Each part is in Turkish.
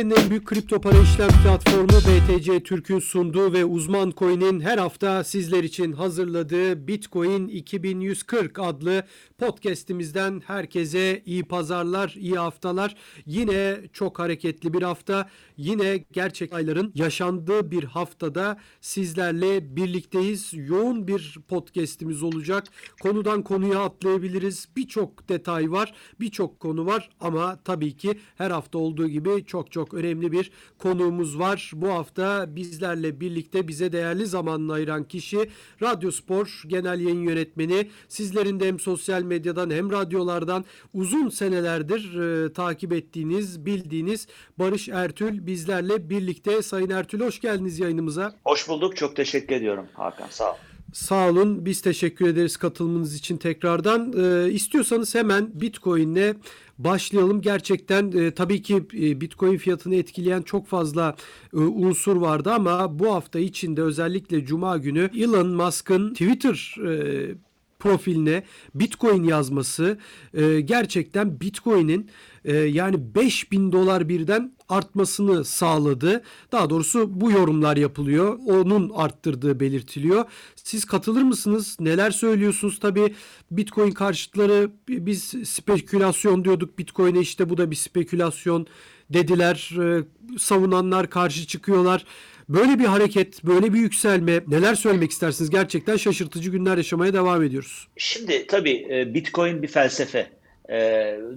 Türkiye'nin en büyük kripto para işlem platformu BTC Türk'ün sunduğu ve uzman coin'in her hafta sizler için hazırladığı Bitcoin 2140 adlı podcast'imizden herkese iyi pazarlar, iyi haftalar. Yine çok hareketli bir hafta. Yine gerçek ayların yaşandığı bir haftada sizlerle birlikteyiz. Yoğun bir podcast'imiz olacak. Konudan konuya atlayabiliriz. Birçok detay var, birçok konu var ama tabii ki her hafta olduğu gibi çok çok önemli bir konuğumuz var. Bu hafta bizlerle birlikte bize değerli zamanını ayıran kişi Radyo Spor Genel Yayın Yönetmeni. Sizlerin de hem sosyal medyadan hem radyolardan uzun senelerdir e, takip ettiğiniz, bildiğiniz Barış Ertül bizlerle birlikte. Sayın Ertül hoş geldiniz yayınımıza. Hoş bulduk. Çok teşekkür ediyorum Hakan. Sağ ol. Sağ olun. Biz teşekkür ederiz katılımınız için tekrardan. Ee, istiyorsanız hemen Bitcoin'le başlayalım. Gerçekten e, tabii ki e, Bitcoin fiyatını etkileyen çok fazla e, unsur vardı ama bu hafta içinde özellikle Cuma günü Elon Musk'ın Twitter e, profiline Bitcoin yazması e, gerçekten Bitcoin'in e, yani 5000 dolar birden artmasını sağladı. Daha doğrusu bu yorumlar yapılıyor. Onun arttırdığı belirtiliyor. Siz katılır mısınız? Neler söylüyorsunuz? Tabii Bitcoin karşıtları biz spekülasyon diyorduk. Bitcoin'e işte bu da bir spekülasyon dediler. E, savunanlar karşı çıkıyorlar. Böyle bir hareket, böyle bir yükselme neler söylemek istersiniz? Gerçekten şaşırtıcı günler yaşamaya devam ediyoruz. Şimdi tabii e, Bitcoin bir felsefe. E,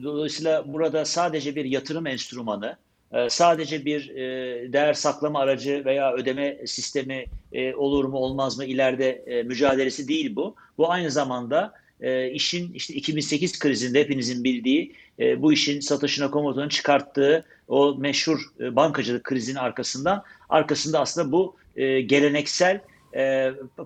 dolayısıyla burada sadece bir yatırım enstrümanı, sadece bir değer saklama aracı veya ödeme sistemi olur mu olmaz mı ileride mücadelesi değil bu. Bu aynı zamanda işin işte 2008 krizinde hepinizin bildiği bu işin Satoshi Nakamoto'nun çıkarttığı o meşhur bankacılık krizinin arkasından arkasında aslında bu geleneksel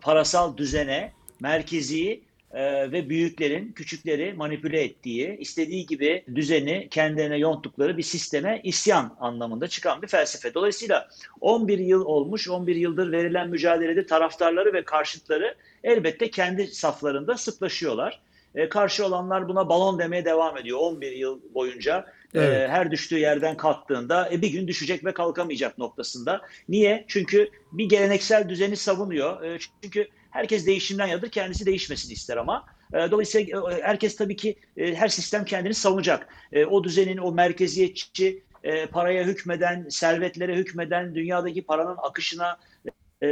parasal düzene merkezi e, ve büyüklerin küçükleri manipüle ettiği, istediği gibi düzeni kendilerine yonttukları bir sisteme isyan anlamında çıkan bir felsefe. Dolayısıyla 11 yıl olmuş, 11 yıldır verilen mücadelede taraftarları ve karşıtları elbette kendi saflarında sıklaşıyorlar. E, karşı olanlar buna balon demeye devam ediyor 11 yıl boyunca. E, evet. E, her düştüğü yerden kalktığında e, bir gün düşecek ve kalkamayacak noktasında. Niye? Çünkü bir geleneksel düzeni savunuyor. E, çünkü Herkes değişimden yadır, kendisi değişmesini ister ama. E, dolayısıyla e, herkes tabii ki e, her sistem kendini savunacak. O düzenin o merkeziyetçi, paraya hükmeden, servetlere hükmeden, dünyadaki paranın akışına,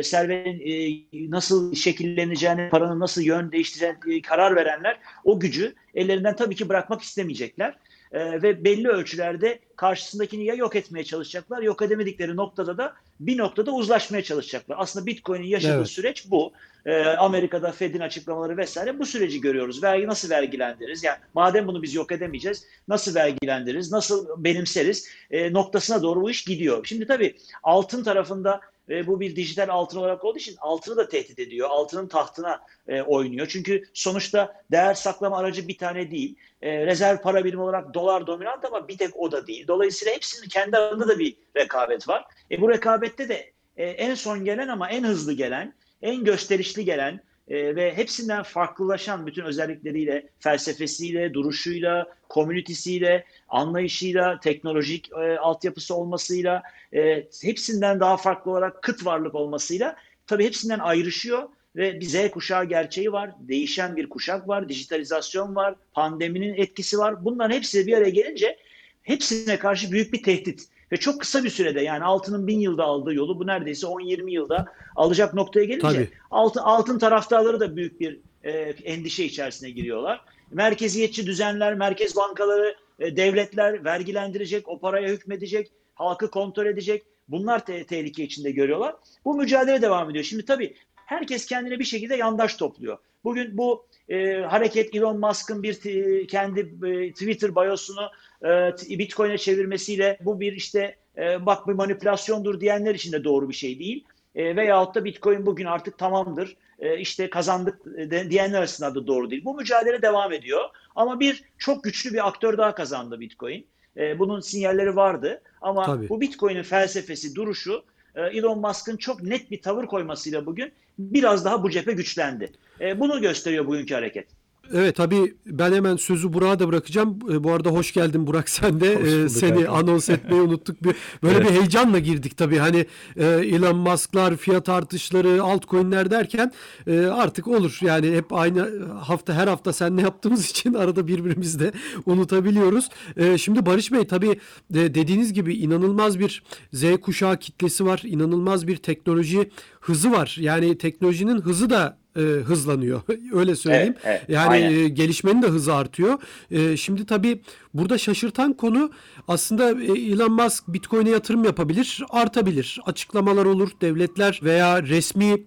servetin nasıl şekilleneceğini, paranın nasıl yön değiştireceğini karar verenler o gücü ellerinden tabii ki bırakmak istemeyecekler e, ve belli ölçülerde karşısındakini ya yok etmeye çalışacaklar, yok edemedikleri noktada da bir noktada uzlaşmaya çalışacaklar. Aslında Bitcoin'in yaşadığı evet. süreç bu. E, Amerika'da Fed'in açıklamaları vesaire bu süreci görüyoruz. Vergi nasıl vergilendiririz? Yani madem bunu biz yok edemeyeceğiz, nasıl vergilendiririz, nasıl benimseriz e, noktasına doğru bu iş gidiyor. Şimdi tabii altın tarafında ve bu bir dijital altın olarak olduğu için altını da tehdit ediyor. Altının tahtına e, oynuyor. Çünkü sonuçta değer saklama aracı bir tane değil. E, rezerv para birimi olarak dolar dominant ama bir tek o da değil. Dolayısıyla hepsinin kendi arasında da bir rekabet var. E, bu rekabette de e, en son gelen ama en hızlı gelen, en gösterişli gelen e, ve hepsinden farklılaşan bütün özellikleriyle, felsefesiyle, duruşuyla, komünitesiyle, anlayışıyla, teknolojik e, altyapısı olmasıyla, e, hepsinden daha farklı olarak kıt varlık olmasıyla tabii hepsinden ayrışıyor ve bir Z kuşağı gerçeği var. Değişen bir kuşak var, dijitalizasyon var, pandeminin etkisi var. Bunların hepsi bir araya gelince hepsine karşı büyük bir tehdit. Ve çok kısa bir sürede yani altının bin yılda aldığı yolu bu neredeyse 10-20 yılda alacak noktaya gelince altın, altın taraftarları da büyük bir e, endişe içerisine giriyorlar. Merkeziyetçi düzenler, merkez bankaları, e, devletler vergilendirecek, o paraya hükmedecek, halkı kontrol edecek. Bunlar te- tehlike içinde görüyorlar. Bu mücadele devam ediyor. Şimdi tabii herkes kendine bir şekilde yandaş topluyor. Bugün bu e, hareket Elon Musk'ın bir t- kendi e, Twitter biosunu e, Bitcoin'e çevirmesiyle bu bir işte e, bak bir manipülasyondur diyenler için de doğru bir şey değil. E, veyahut da Bitcoin bugün artık tamamdır e, işte kazandık de, diyenler arasında da doğru değil. Bu mücadele devam ediyor ama bir çok güçlü bir aktör daha kazandı Bitcoin. E, bunun sinyalleri vardı ama Tabii. bu Bitcoin'in felsefesi, duruşu e, Elon Musk'ın çok net bir tavır koymasıyla bugün biraz daha bu cephe güçlendi. E, bunu gösteriyor bugünkü hareket. Evet tabii ben hemen sözü Burak'a da bırakacağım. E, Bu arada hoş geldin Burak sen de. E, bulduk Seni Hakan. anons etmeyi unuttuk. Bir, böyle Evet. bir heyecanla girdik tabii. Hani e, Elon Musk'lar, fiyat artışları, altcoin'ler derken e, artık olur. Yani hep aynı hafta her hafta seninle yaptığımız için arada birbirimizi de unutabiliyoruz. E, Şimdi Barış Bey tabii e, dediğiniz gibi inanılmaz bir Z kuşağı kitlesi var. İnanılmaz bir teknoloji hızı var. Yani teknolojinin hızı da e, hızlanıyor. Öyle söyleyeyim. Evet, evet, yani aynen. e, gelişmenin de hızı artıyor. E, şimdi tabii burada şaşırtan konu aslında e, Elon Musk Bitcoin'e yatırım yapabilir, artabilir. Açıklamalar olur, devletler veya resmi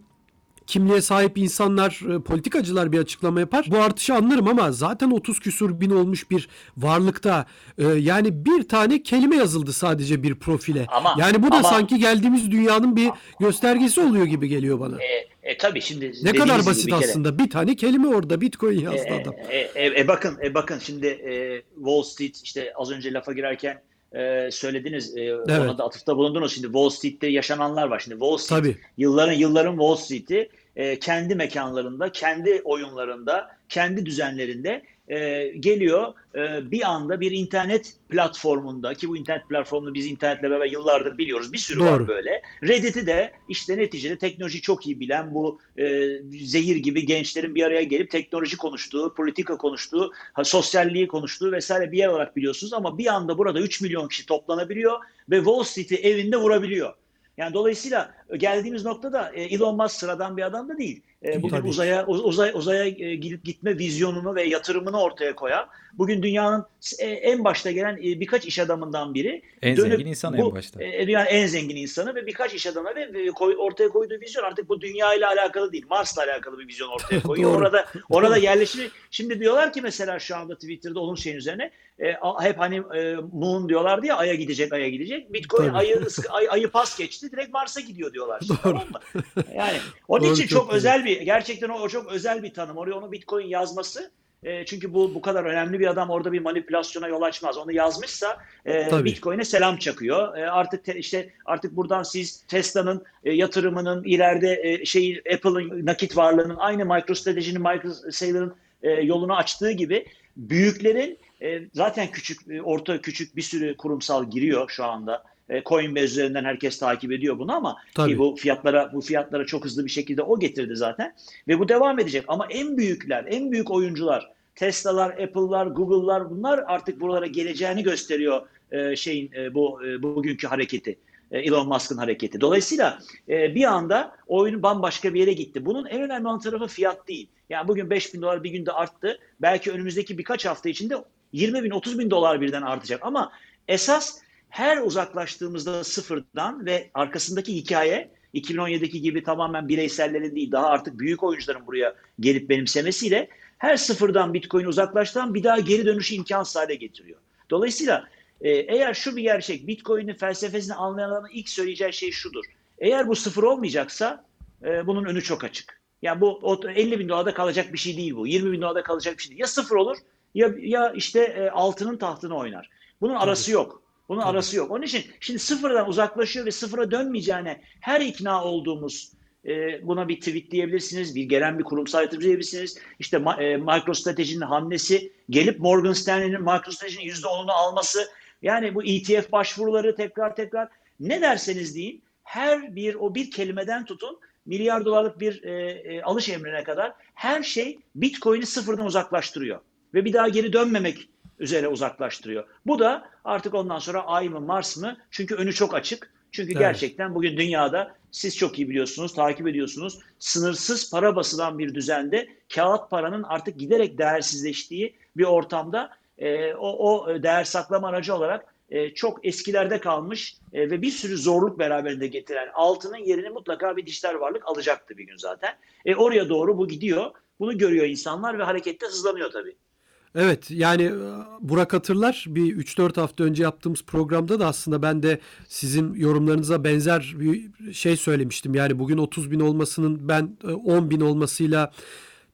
kimliğe sahip insanlar, e, politikacılar bir açıklama yapar. Bu artışı anlarım ama zaten 30 küsur bin olmuş bir varlıkta e, yani bir tane kelime yazıldı sadece bir profile. Ama- yani bu da ama- sanki geldiğimiz dünyanın bir göstergesi oluyor gibi geliyor bana. E, e, tabii şimdi ne kadar basit bir kere- aslında. Bir tane kelime orada Bitcoin yazdı E, adam. e, e, e, bakın e, bakın şimdi e, Wall Street işte az önce lafa girerken e, söylediniz e, ona da atıfta bulundunuz. Şimdi Wall Street'te yaşananlar var. Şimdi Wall Street Tabii. yılların yılların Wall Street'i e, kendi mekanlarında, kendi oyunlarında, kendi düzenlerinde e, geliyor e, bir anda bir internet platformunda ki bu internet platformunu biz internetle beraber yıllardır biliyoruz. Bir sürü Doğru. var böyle. Reddit'i de işte neticede teknoloji çok iyi bilen bu e, zehir gibi gençlerin bir araya gelip teknoloji konuştuğu, politika konuştuğu, ha, sosyalliği konuştuğu vesaire bir yer olarak biliyorsunuz ama bir anda burada 3 milyon kişi toplanabiliyor ve Wall Street'i evinde vurabiliyor. Yani dolayısıyla geldiğimiz noktada e, Elon Musk sıradan bir adam da değil. E, Bugün Tabii. uzaya uz- uzay uzaya e, gidip gitme vizyonunu ve yatırımını ortaya koyan, buyun dünyanın e, en başta gelen e, birkaç iş adamından biri. En Dönüp zengin insan bu, en başta. e, dünyanın en zengin insanı ve birkaç iş adamı ve ortaya koyduğu vizyon artık bu dünya ile alakalı değil, Mars'la alakalı bir vizyon ortaya koyuyor. Orada orada yerleşimi şimdi diyorlar ki mesela şu anda Twitter'da onun şeyin üzerine e, hep hani e, Moon diyorlardı ya Ay'a gidecek, Ay'a gidecek. Bitcoin Tabii. Ay'ı ay, Ay'ı pas geçti, direkt Mars'a gidiyor diyorlar. Doğru. Tamam mı? Yani onun Doğru, için çok çok, özel bir gerçekten o, o çok özel bir tanım. Oraya onu Bitcoin yazması e, çünkü bu bu kadar önemli bir adam orada bir manipülasyona yol açmaz. Onu yazmışsa e. Bitcoin'e selam çakıyor. E, artık te- işte artık buradan siz Tesla'nın e, yatırımının ileride e, şeyi Apple'ın nakit varlığının aynı MicroStrategy'nin MicroSaver'ın e, yolunu açtığı gibi büyüklerin e, zaten küçük e, orta küçük bir sürü kurumsal giriyor şu anda. E, Coinbase üzerinden herkes takip ediyor bunu ama Tabii. ki bu fiyatlara bu fiyatlara çok hızlı bir şekilde o getirdi zaten ve bu devam edecek ama en büyükler, en büyük oyuncular Tesla'lar, Apple'lar, Google'lar bunlar artık buralara geleceğini gösteriyor e, şeyin e, bu e, bugünkü hareketi. Elon Musk'ın hareketi. Dolayısıyla bir anda oyun bambaşka bir yere gitti. Bunun en önemli olan tarafı fiyat değil. Yani bugün 5 bin dolar bir günde arttı. Belki önümüzdeki birkaç hafta içinde 20 bin 30 bin dolar birden artacak. Ama esas her uzaklaştığımızda sıfırdan ve arkasındaki hikaye 2017'deki gibi tamamen bireysellerin değil daha artık büyük oyuncuların buraya gelip benimsemesiyle her sıfırdan Bitcoin uzaklaştıran bir daha geri dönüşü imkansız hale getiriyor. Dolayısıyla e, eğer şu bir gerçek Bitcoin'in felsefesini anlayanların ilk söyleyeceği şey şudur. Eğer bu sıfır olmayacaksa e, bunun önü çok açık. Yani bu o 50 bin dolarda kalacak bir şey değil bu. 20 bin dolarda kalacak bir şey değil. Ya sıfır olur ya, ya işte e, altının tahtını oynar. Bunun arası yok. Bunun Tabii. arası yok. Onun için şimdi sıfırdan uzaklaşıyor ve sıfıra dönmeyeceğine her ikna olduğumuz e, buna bir tweet diyebilirsiniz, bir gelen bir kurumsal yatırımcı diyebilirsiniz. İşte e, MicroStrategy'nin hamlesi, gelip Morgan Stanley'nin MicroStrategy'nin %10'unu alması, yani bu ETF başvuruları tekrar tekrar ne derseniz deyin her bir o bir kelimeden tutun milyar dolarlık bir e, e, alış emrine kadar her şey Bitcoin'i sıfırdan uzaklaştırıyor ve bir daha geri dönmemek üzere uzaklaştırıyor. Bu da artık ondan sonra ay mı Mars mı? Çünkü önü çok açık. Çünkü Evet. gerçekten bugün dünyada siz çok iyi biliyorsunuz, takip ediyorsunuz. Sınırsız para basılan bir düzende kağıt paranın artık giderek değersizleştiği bir ortamda e, o, o değer saklama aracı olarak e, çok eskilerde kalmış e, ve bir sürü zorluk beraberinde getiren altının yerini mutlaka bir dijital varlık alacaktı bir gün zaten. E, oraya doğru bu gidiyor. Bunu görüyor insanlar ve harekette hızlanıyor tabii. Evet yani e, Burak hatırlar bir 3-4 hafta önce yaptığımız programda da aslında ben de sizin yorumlarınıza benzer bir şey söylemiştim. Yani bugün 30 bin olmasının ben e, 10 bin olmasıyla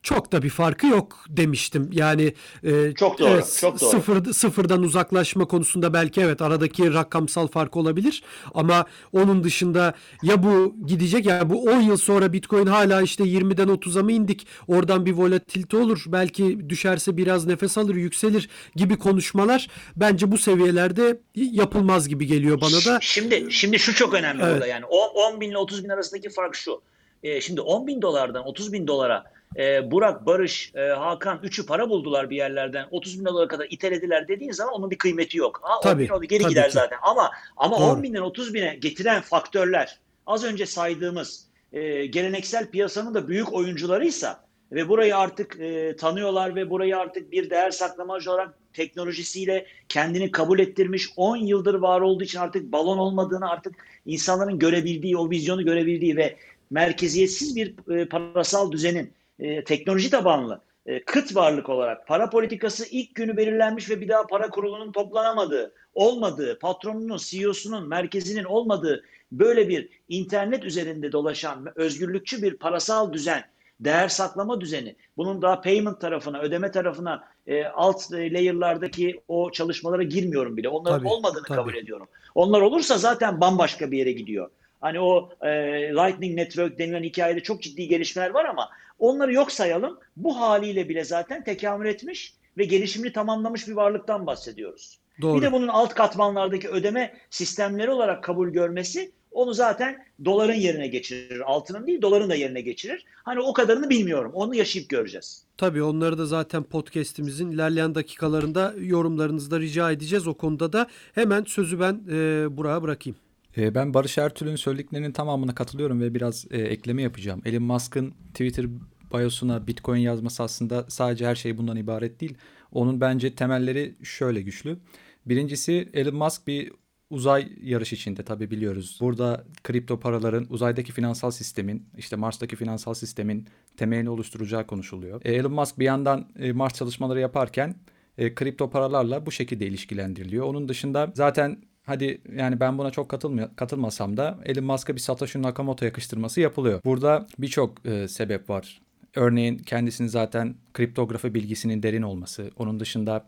çok da bir farkı yok demiştim. Yani e, çok doğru, evet, çok doğru. Sıfır, sıfırdan uzaklaşma konusunda belki evet aradaki rakamsal fark olabilir ama onun dışında ya bu gidecek ya yani bu 10 yıl sonra Bitcoin hala işte 20'den 30'a mı indik? Oradan bir volatilite olur. Belki düşerse biraz nefes alır, yükselir gibi konuşmalar bence bu seviyelerde yapılmaz gibi geliyor bana da. Şimdi şimdi şu çok önemli evet. burada yani 10, 10 bin ile 30 bin arasındaki fark şu. E, şimdi 10 bin dolardan 30 bin dolara e, Burak, Barış, e, Hakan üçü para buldular bir yerlerden 30 bin dolara kadar itelediler dediğin zaman onun bir kıymeti yok. Ha, tabii, 10 bin geri gider ki. zaten ama ama Doğru. 10 binden 30 bine getiren faktörler az önce saydığımız e, geleneksel piyasanın da büyük oyuncularıysa ve burayı artık e, tanıyorlar ve burayı artık bir değer saklamacı olarak teknolojisiyle kendini kabul ettirmiş 10 yıldır var olduğu için artık balon olmadığını artık insanların görebildiği o vizyonu görebildiği ve merkeziyetsiz bir e, parasal düzenin e, teknoloji tabanlı e, kıt varlık olarak para politikası ilk günü belirlenmiş ve bir daha para kurulunun toplanamadığı, olmadığı, patronunun, CEO'sunun, merkezinin olmadığı böyle bir internet üzerinde dolaşan özgürlükçü bir parasal düzen, değer saklama düzeni, bunun daha payment tarafına, ödeme tarafına, e, alt layer'lardaki o çalışmalara girmiyorum bile. Onların tabii, olmadığını tabii. kabul ediyorum. Onlar olursa zaten bambaşka bir yere gidiyor. Hani o e, Lightning Network denilen hikayede çok ciddi gelişmeler var ama onları yok sayalım. Bu haliyle bile zaten tekamül etmiş ve gelişimini tamamlamış bir varlıktan bahsediyoruz. Doğru. Bir de bunun alt katmanlardaki ödeme sistemleri olarak kabul görmesi onu zaten doların yerine geçirir. Altının değil doların da yerine geçirir. Hani o kadarını bilmiyorum. Onu yaşayıp göreceğiz. Tabii onları da zaten podcast'imizin ilerleyen dakikalarında yorumlarınızda rica edeceğiz. O konuda da hemen sözü ben e, Burak'a bırakayım. E, ben Barış Ertuğrul'un söylediklerinin tamamına katılıyorum ve biraz e, ekleme yapacağım. Elon Musk'ın Twitter biosuna Bitcoin yazması aslında sadece her şey bundan ibaret değil. Onun bence temelleri şöyle güçlü. Birincisi Elon Musk bir uzay yarış içinde tabii biliyoruz. Burada kripto paraların uzaydaki finansal sistemin, işte Mars'taki finansal sistemin temelini oluşturacağı konuşuluyor. E, Elon Musk bir yandan e, Mars çalışmaları yaparken kripto paralarla bu şekilde ilişkilendiriliyor. Onun dışında zaten hadi yani ben buna çok katılmıyor, katılmasam da Elon Musk'a bir Satoshi Nakamoto yakıştırması yapılıyor. Burada birçok e, sebep var. Örneğin kendisinin zaten kriptografi bilgisinin derin olması. Onun dışında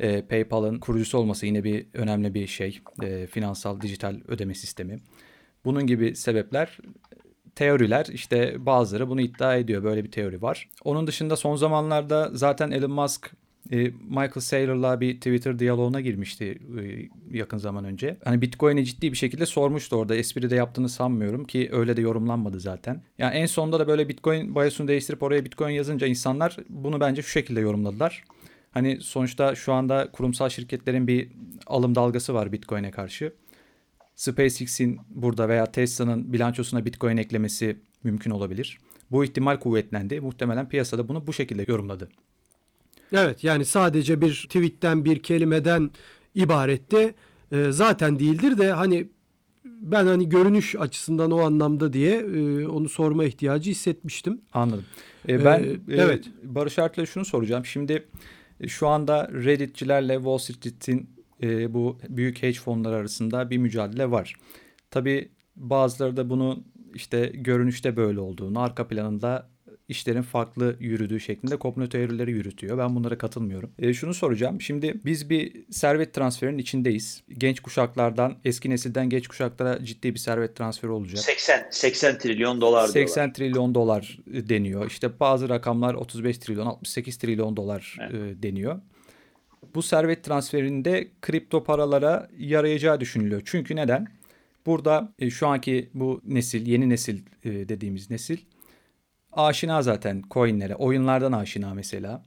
e, PayPal'ın kurucusu olması yine bir önemli bir şey. E, finansal dijital ödeme sistemi. Bunun gibi sebepler teoriler işte bazıları bunu iddia ediyor. Böyle bir teori var. Onun dışında son zamanlarda zaten Elon Musk Michael Saylor'la bir Twitter diyaloğuna girmişti e, yakın zaman önce. Hani Bitcoin'i ciddi bir şekilde sormuştu orada. Espri de yaptığını sanmıyorum ki öyle de yorumlanmadı zaten. Yani en sonunda da böyle Bitcoin biosunu değiştirip oraya Bitcoin yazınca insanlar bunu bence şu şekilde yorumladılar. Hani sonuçta şu anda kurumsal şirketlerin bir alım dalgası var Bitcoin'e karşı. SpaceX'in burada veya Tesla'nın bilançosuna Bitcoin eklemesi mümkün olabilir. Bu ihtimal kuvvetlendi. Muhtemelen piyasada bunu bu şekilde yorumladı. Evet yani sadece bir tweetten bir kelimeden ibaretti. E, zaten değildir de hani ben hani görünüş açısından o anlamda diye e, onu sorma ihtiyacı hissetmiştim. Anladım. E, ben ee, evet. E, Barış Art'la şunu soracağım. Şimdi e, şu anda Reddit'cilerle Wall Street'in e, bu büyük hedge fonları arasında bir mücadele var. Tabi bazıları da bunu işte görünüşte böyle olduğunu, arka planında işlerin farklı yürüdüğü şeklinde komplo teorileri yürütüyor. Ben bunlara katılmıyorum. E, şunu soracağım. Şimdi biz bir servet transferinin içindeyiz. Genç kuşaklardan, eski nesilden genç kuşaklara ciddi bir servet transferi olacak. 80 80 trilyon dolar 80 diyorlar. trilyon dolar deniyor. İşte bazı rakamlar 35 trilyon, 68 trilyon dolar evet. E, deniyor. Bu servet transferinde kripto paralara yarayacağı düşünülüyor. Çünkü neden? Burada e, şu anki bu nesil, yeni nesil dediğimiz nesil aşina zaten coinlere. Oyunlardan aşina mesela.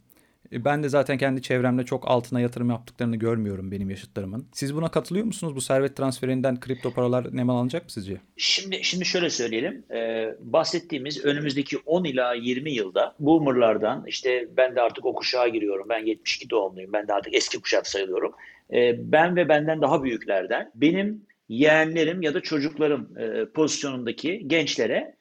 E, ben de zaten kendi çevremde çok altına yatırım yaptıklarını görmüyorum benim yaşıtlarımın. Siz buna katılıyor musunuz? Bu servet transferinden kripto paralar ne mal alacak mı sizce? Şimdi şimdi şöyle söyleyelim. Ee, bahsettiğimiz önümüzdeki 10 ila 20 yılda boomerlardan işte ben de artık o kuşağa giriyorum. Ben 72 doğumluyum. Ben de artık eski kuşak sayılıyorum. Ee, ben ve benden daha büyüklerden benim yeğenlerim ya da çocuklarım e, pozisyonundaki gençlere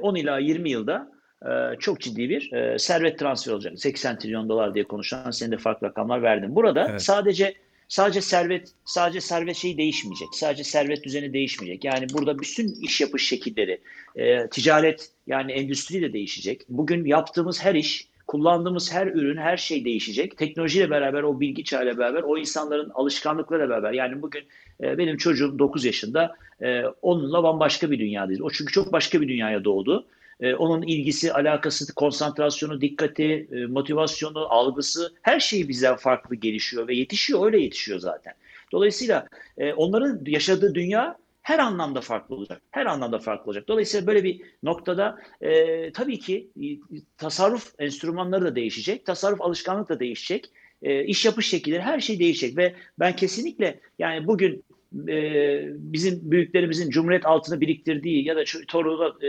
10 ee, ila 20 yılda e, çok ciddi bir e, servet transferi olacak. 80 trilyon dolar diye konuşulan senin de farklı rakamlar verdin. Burada evet. sadece sadece servet sadece servet şeyi değişmeyecek. Sadece servet düzeni değişmeyecek. Yani burada bütün iş yapış şekilleri, e, ticaret yani endüstri de değişecek. Bugün yaptığımız her iş, kullandığımız her ürün, her şey değişecek. Teknolojiyle beraber, o bilgi çağıyla beraber, o insanların alışkanlıklarıyla beraber. Yani bugün e, benim çocuğum 9 yaşında, e, onunla bambaşka bir dünyadayız. O çünkü çok başka bir dünyaya doğdu. E, onun ilgisi, alakası, konsantrasyonu, dikkati, e, motivasyonu, algısı her şeyi bizden farklı gelişiyor ve yetişiyor. Öyle yetişiyor zaten. Dolayısıyla e, onların yaşadığı dünya her anlamda farklı olacak. Her anlamda farklı olacak. Dolayısıyla böyle bir noktada e, tabii ki e, tasarruf enstrümanları da değişecek. Tasarruf alışkanlık da değişecek. E, iş yapış şekilleri her şey değişecek ve ben kesinlikle yani bugün e, bizim büyüklerimizin Cumhuriyet altını biriktirdiği ya da torunu e,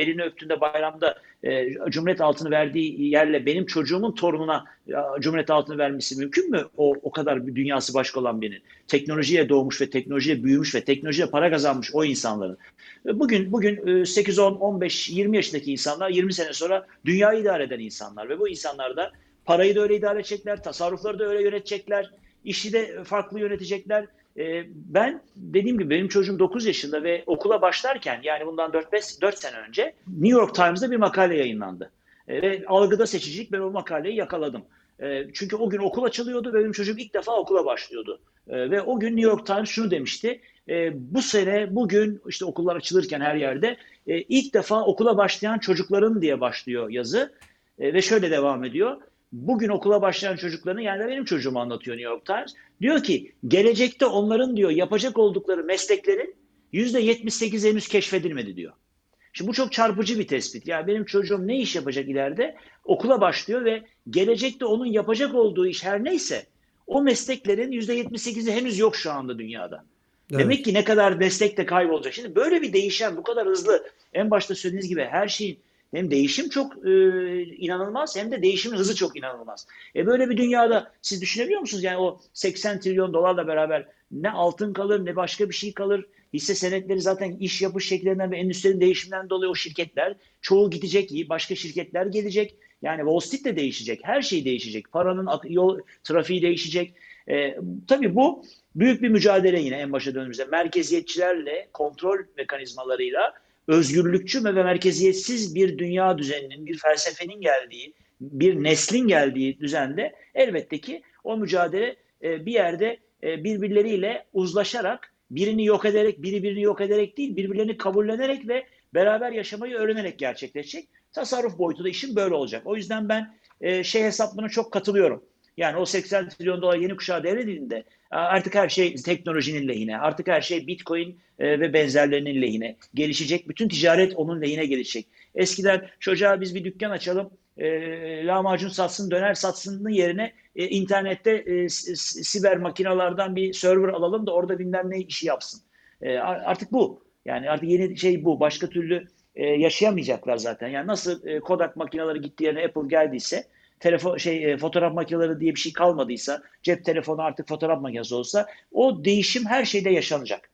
elini öptüğünde bayramda e, Cumhuriyet altını verdiği yerle benim çocuğumun torununa e, Cumhuriyet altını vermesi mümkün mü? O o kadar bir dünyası başka olan birinin. Teknolojiye doğmuş ve teknolojiye büyümüş ve teknolojiye para kazanmış o insanların. E, bugün bugün 8 10 15 20 yaşındaki insanlar 20 sene sonra dünyayı idare eden insanlar ve bu insanlar da parayı da öyle idare edecekler, tasarrufları da öyle yönetecekler, işi de farklı yönetecekler. Ee, ben dediğim gibi benim çocuğum 9 yaşında ve okula başlarken yani bundan 4-5 4 sene önce New York Times'da bir makale yayınlandı. Ee, ve algıda seçicilik ben o makaleyi yakaladım. Ee, çünkü o gün okul açılıyordu ve benim çocuğum ilk defa okula başlıyordu. Ve o gün New York Times şunu demişti. Bu sene bugün işte okullar açılırken her yerde e, ilk defa okula başlayan çocukların diye başlıyor yazı. Ve şöyle devam ediyor bugün okula başlayan çocukların yani benim çocuğumu anlatıyor New York Times. Diyor ki gelecekte onların diyor yapacak oldukları mesleklerin %78 henüz keşfedilmedi diyor. Şimdi bu çok çarpıcı bir tespit. Yani benim çocuğum ne iş yapacak ileride? Okula başlıyor ve gelecekte onun yapacak olduğu iş her neyse o mesleklerin %78'i henüz yok şu anda dünyada. Evet. Demek ki ne kadar meslek de kaybolacak. Şimdi böyle bir değişen bu kadar hızlı en başta söylediğiniz gibi her şeyin hem değişim çok e, inanılmaz hem de değişimin hızı çok inanılmaz. E böyle bir dünyada siz düşünebiliyor musunuz? Yani o 80 trilyon dolarla beraber ne altın kalır ne başka bir şey kalır. Hisse senetleri zaten iş yapış şekillerinden ve endüstrinin değişiminden dolayı o şirketler çoğu gidecek, başka şirketler gelecek. Yani Wall Street de değişecek, her şey değişecek. Paranın yol trafiği değişecek. E, tabii bu büyük bir mücadele yine en başa döndüğümüzde. Merkeziyetçilerle, kontrol mekanizmalarıyla özgürlükçü ve merkeziyetsiz bir dünya düzeninin, bir felsefenin geldiği, bir neslin geldiği düzende elbette ki o mücadele e, bir yerde e, birbirleriyle uzlaşarak, birini yok ederek, biri birini yok ederek değil, birbirlerini kabullenerek ve beraber yaşamayı öğrenerek gerçekleşecek. Tasarruf boyutu da işin böyle olacak. O yüzden ben e, şey hesaplığına çok katılıyorum. Yani o 80 trilyon dolar yeni kuşağı devredildiğinde artık her şey teknolojinin lehine, artık her şey bitcoin e, ve benzerlerinin lehine gelişecek. Bütün ticaret onun lehine gelişecek. Eskiden çocuğa biz bir dükkan açalım, e, lahmacun satsın, döner satsının yerine e, internette e, siber makinalardan bir server alalım da orada bilmem ne işi yapsın. E, artık bu. Yani artık yeni şey bu. Başka türlü e, yaşayamayacaklar zaten. Yani nasıl e, Kodak makineleri gittiği yerine Apple geldiyse telefon şey e, fotoğraf makineleri diye bir şey kalmadıysa, cep telefonu artık fotoğraf makinesi olsa o değişim her şeyde yaşanacak.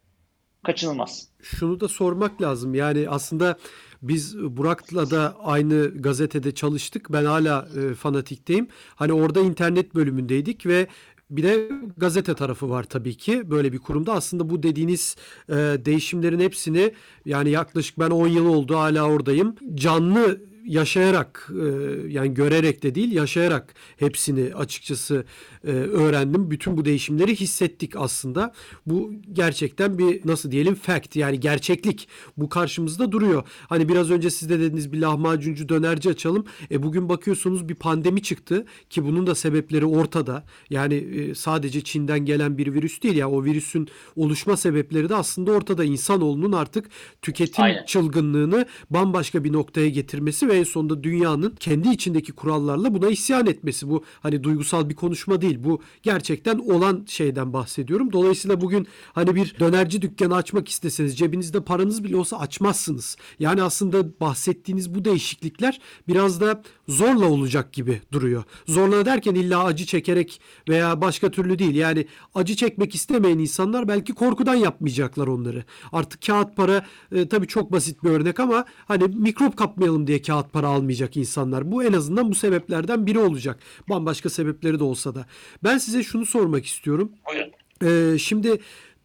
Kaçınılmaz. Şunu da sormak lazım. Yani aslında biz Burak'la da aynı gazetede çalıştık. Ben hala e, fanatikteyim. Hani orada internet bölümündeydik ve bir de gazete tarafı var tabii ki böyle bir kurumda. Aslında bu dediğiniz e, değişimlerin hepsini yani yaklaşık ben 10 yıl oldu hala oradayım. Canlı yaşayarak e, yani görerek de değil yaşayarak hepsini açıkçası e, öğrendim. Bütün bu değişimleri hissettik aslında. Bu gerçekten bir nasıl diyelim fact yani gerçeklik. Bu karşımızda duruyor. Hani biraz önce siz de dediniz bir lahmacuncu dönerci açalım. E bugün bakıyorsunuz bir pandemi çıktı ki bunun da sebepleri ortada. Yani e, sadece Çin'den gelen bir virüs değil ya o virüsün oluşma sebepleri de aslında ortada. İnsanoğlunun artık tüketim Aynen. çılgınlığını bambaşka bir noktaya getirmesi ve en sonunda dünyanın kendi içindeki kurallarla buna isyan etmesi. Bu hani duygusal bir konuşma değil. Bu gerçekten olan şeyden bahsediyorum. Dolayısıyla bugün hani bir dönerci dükkanı açmak isteseniz cebinizde paranız bile olsa açmazsınız. Yani aslında bahsettiğiniz bu değişiklikler biraz da zorla olacak gibi duruyor. Zorla derken illa acı çekerek veya başka türlü değil. Yani acı çekmek istemeyen insanlar belki korkudan yapmayacaklar onları. Artık kağıt para e, tabii çok basit bir örnek ama hani mikrop kapmayalım diye kağıt para almayacak insanlar. Bu en azından bu sebeplerden biri olacak. Bambaşka sebepleri de olsa da. Ben size şunu sormak istiyorum. Buyurun. Ee, şimdi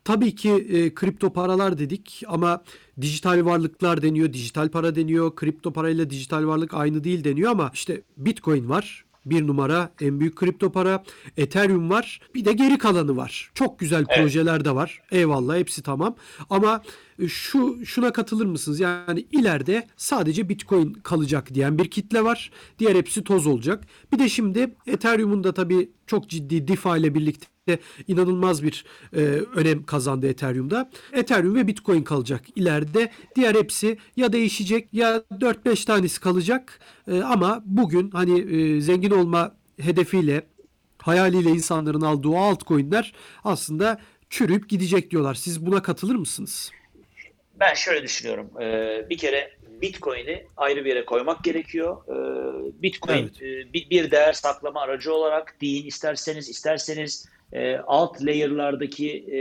tabii ki e, kripto paralar dedik ama dijital varlıklar deniyor, dijital para deniyor. Kripto parayla dijital varlık aynı değil deniyor ama işte Bitcoin var. Bir numara en büyük kripto para. Ethereum var. Bir de geri kalanı var. Çok güzel Evet. projeler de var. Eyvallah hepsi tamam. Ama şu şuna katılır mısınız? Yani ileride sadece Bitcoin kalacak diyen bir kitle var. Diğer hepsi toz olacak. Bir de şimdi Ethereum'un da tabii çok ciddi DeFi ile birlikte inanılmaz bir e, önem kazandı Ethereum'da. Ethereum ve Bitcoin kalacak ileride. Diğer hepsi ya değişecek ya 4-5 tanesi kalacak. E, ama bugün hani e, zengin olma hedefiyle hayaliyle insanların aldığı altcoin'ler aslında çürüyüp gidecek diyorlar. Siz buna katılır mısınız? Ben şöyle düşünüyorum. Ee, bir kere Bitcoin'i ayrı bir yere koymak gerekiyor. Ee, Bitcoin Evet. e, bir, bir değer saklama aracı olarak deyin isterseniz isterseniz e, alt layer'lardaki e,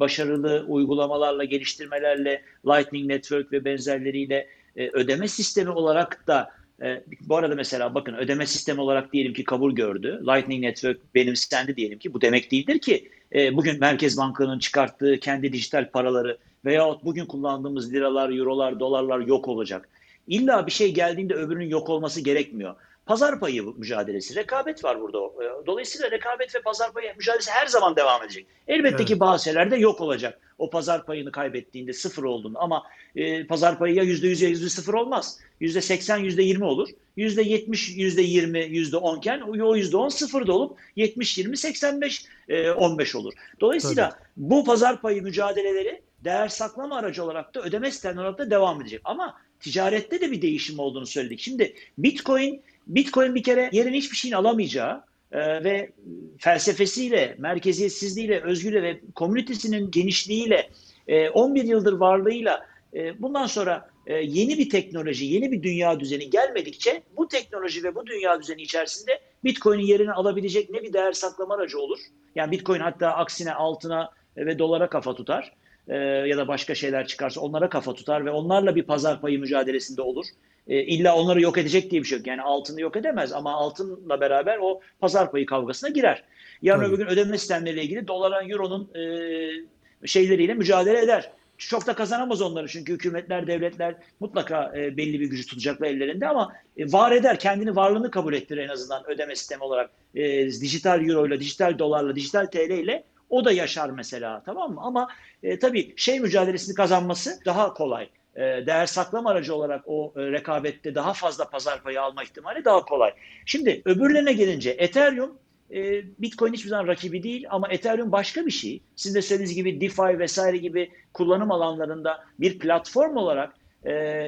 başarılı uygulamalarla, geliştirmelerle, Lightning Network ve benzerleriyle e, ödeme sistemi olarak da e, bu arada mesela bakın ödeme sistemi olarak diyelim ki kabul gördü. Lightning Network benimsendi diyelim ki bu demek değildir ki e, bugün Merkez Bankası'nın çıkarttığı kendi dijital paraları veyahut bugün kullandığımız liralar, eurolar, dolarlar yok olacak. İlla bir şey geldiğinde öbürünün yok olması gerekmiyor. Pazar payı mücadelesi, rekabet var burada. E, Dolayısıyla rekabet ve pazar payı mücadelesi her zaman devam edecek. Elbette Evet. ki bazı şeylerde yok olacak. O pazar payını kaybettiğinde sıfır olduğunda ama e, pazar payı ya %100 ya %0 olmaz. %80, %20 olur. %70, %20, %10 iken o %10 sıfır da olup 70, 20, 85, e, 15 olur. Dolayısıyla bu pazar payı mücadeleleri değer saklama aracı olarak da ödeme sistemleri olarak da devam edecek. Ama ticarette de bir değişim olduğunu söyledik. Şimdi Bitcoin Bitcoin bir kere yerin hiçbir şeyin alamayacağı e, ve felsefesiyle, merkeziyetsizliğiyle, özgürlüğü ve komünitesinin genişliğiyle, e, 11 yıldır varlığıyla e, bundan sonra e, yeni bir teknoloji, yeni bir dünya düzeni gelmedikçe bu teknoloji ve bu dünya düzeni içerisinde Bitcoin'in yerini alabilecek ne bir değer saklama aracı olur. Yani Bitcoin hatta aksine altına ve dolara kafa tutar e, ya da başka şeyler çıkarsa onlara kafa tutar ve onlarla bir pazar payı mücadelesinde olur. E, illa onları yok edecek diye bir şey yok. Yani altını yok edemez ama altınla beraber o pazar payı kavgasına girer. Yarın öbür gün ödeme sistemleriyle ilgili doların, euronun e, şeyleriyle mücadele eder. Çok da kazanamaz onları çünkü hükümetler, devletler mutlaka e, belli bir gücü tutacaklar ellerinde ama e, var eder, kendini varlığını kabul ettirir en azından ödeme sistemi olarak. E, dijital euro ile, dijital dolarla, dijital TL ile o da yaşar mesela tamam mı? Ama e, tabii şey mücadelesini kazanması daha kolay. E, değer saklama aracı olarak o e, rekabette daha fazla pazar payı alma ihtimali daha kolay. Şimdi öbürlerine gelince Ethereum e, Bitcoin hiçbir zaman rakibi değil ama Ethereum başka bir şey. Sizin de söylediğiniz gibi DeFi vesaire gibi kullanım alanlarında bir platform olarak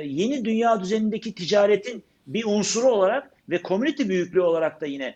yeni dünya düzenindeki ticaretin bir unsuru olarak ve community büyüklüğü olarak da yine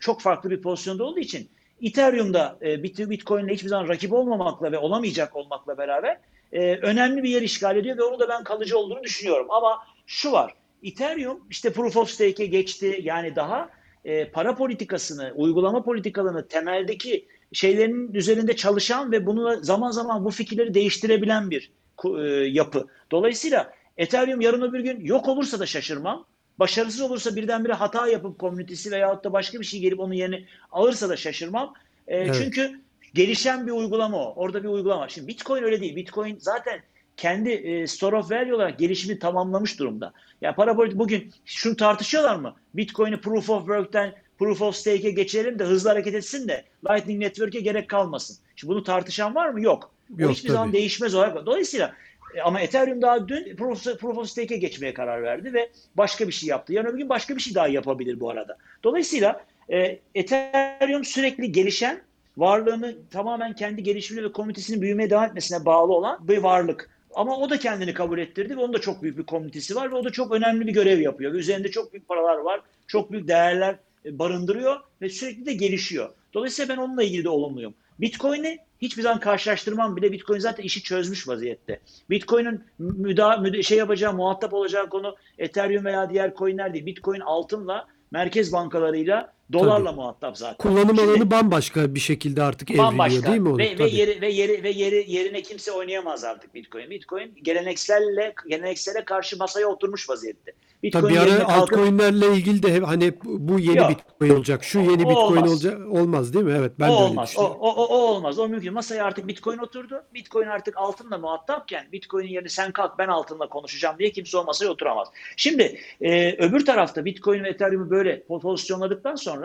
çok farklı bir pozisyonda olduğu için Ethereum'da e, Bit- Bitcoin'le hiçbir zaman rakip olmamakla ve olamayacak olmakla beraber e, önemli bir yer işgal ediyor ve onu da ben kalıcı olduğunu düşünüyorum. Ama şu var, Ethereum işte Proof of Stake'e geçti. Yani daha e, para politikasını, uygulama politikalarını temeldeki şeylerin üzerinde çalışan ve bunu zaman zaman bu fikirleri değiştirebilen bir e, yapı. Dolayısıyla Ethereum yarın öbür gün yok olursa da şaşırmam. Başarısız olursa birdenbire hata yapıp komünitesi veyahut da başka bir şey gelip onun yerini alırsa da şaşırmam. E, Evet. Çünkü gelişen bir uygulama o. Orada bir uygulama. Şimdi Bitcoin öyle değil. Bitcoin zaten kendi e, store of value olarak gelişimi tamamlamış durumda. Ya para politik bugün şunu tartışıyorlar mı? Bitcoin'i proof of work'ten proof of stake'e geçirelim de hızlı hareket etsin de Lightning Network'e gerek kalmasın. Şimdi bunu tartışan var mı? Yok. Yok, o hiçbir zaman tabii. değişmez olarak. Dolayısıyla ama Ethereum daha dün proof, of- stake'e geçmeye karar verdi ve başka bir şey yaptı. Yarın öbür gün başka bir şey daha yapabilir bu arada. Dolayısıyla e, Ethereum sürekli gelişen, varlığını tamamen kendi gelişimine ve komitesinin büyümeye devam etmesine bağlı olan bir varlık. Ama o da kendini kabul ettirdi ve onun da çok büyük bir komitesi var ve o da çok önemli bir görev yapıyor. Ve üzerinde çok büyük paralar var, çok büyük değerler e, barındırıyor ve sürekli de gelişiyor. Dolayısıyla ben onunla ilgili de olumluyum. Bitcoin'i hiçbir zaman karşılaştırmam bile. Bitcoin zaten işi çözmüş vaziyette. Bitcoin'in müda, müda, şey yapacağı, muhatap olacağı konu Ethereum veya diğer coinler değil. Bitcoin altınla, merkez bankalarıyla, dolarla Tabii. muhatap zaten. Kullanım Şimdi- alanı bambaşka bir şekilde artık evriliyor Bambaşka değil mi onun? ve, ve yeri ve yeri ve yeri yerine kimse oynayamaz artık Bitcoin. Bitcoin gelenekselle geleneksele karşı masaya oturmuş vaziyette. Bitcoin Tabii bir ara kalkıp- altcoin'lerle ilgili de hep hani bu yeni Yok. Bitcoin olacak, şu yeni O Bitcoin olmaz. olacak olmaz değil mi? Evet ben o de öyle olmaz. O, o, o olmaz. O mümkün. Masaya artık Bitcoin oturdu. Bitcoin artık altınla muhatapken Bitcoin'in yerine sen kalk ben altınla konuşacağım diye kimse o masaya oturamaz. Şimdi e, öbür tarafta Bitcoin ve Ethereum'u böyle pozisyonladıktan sonra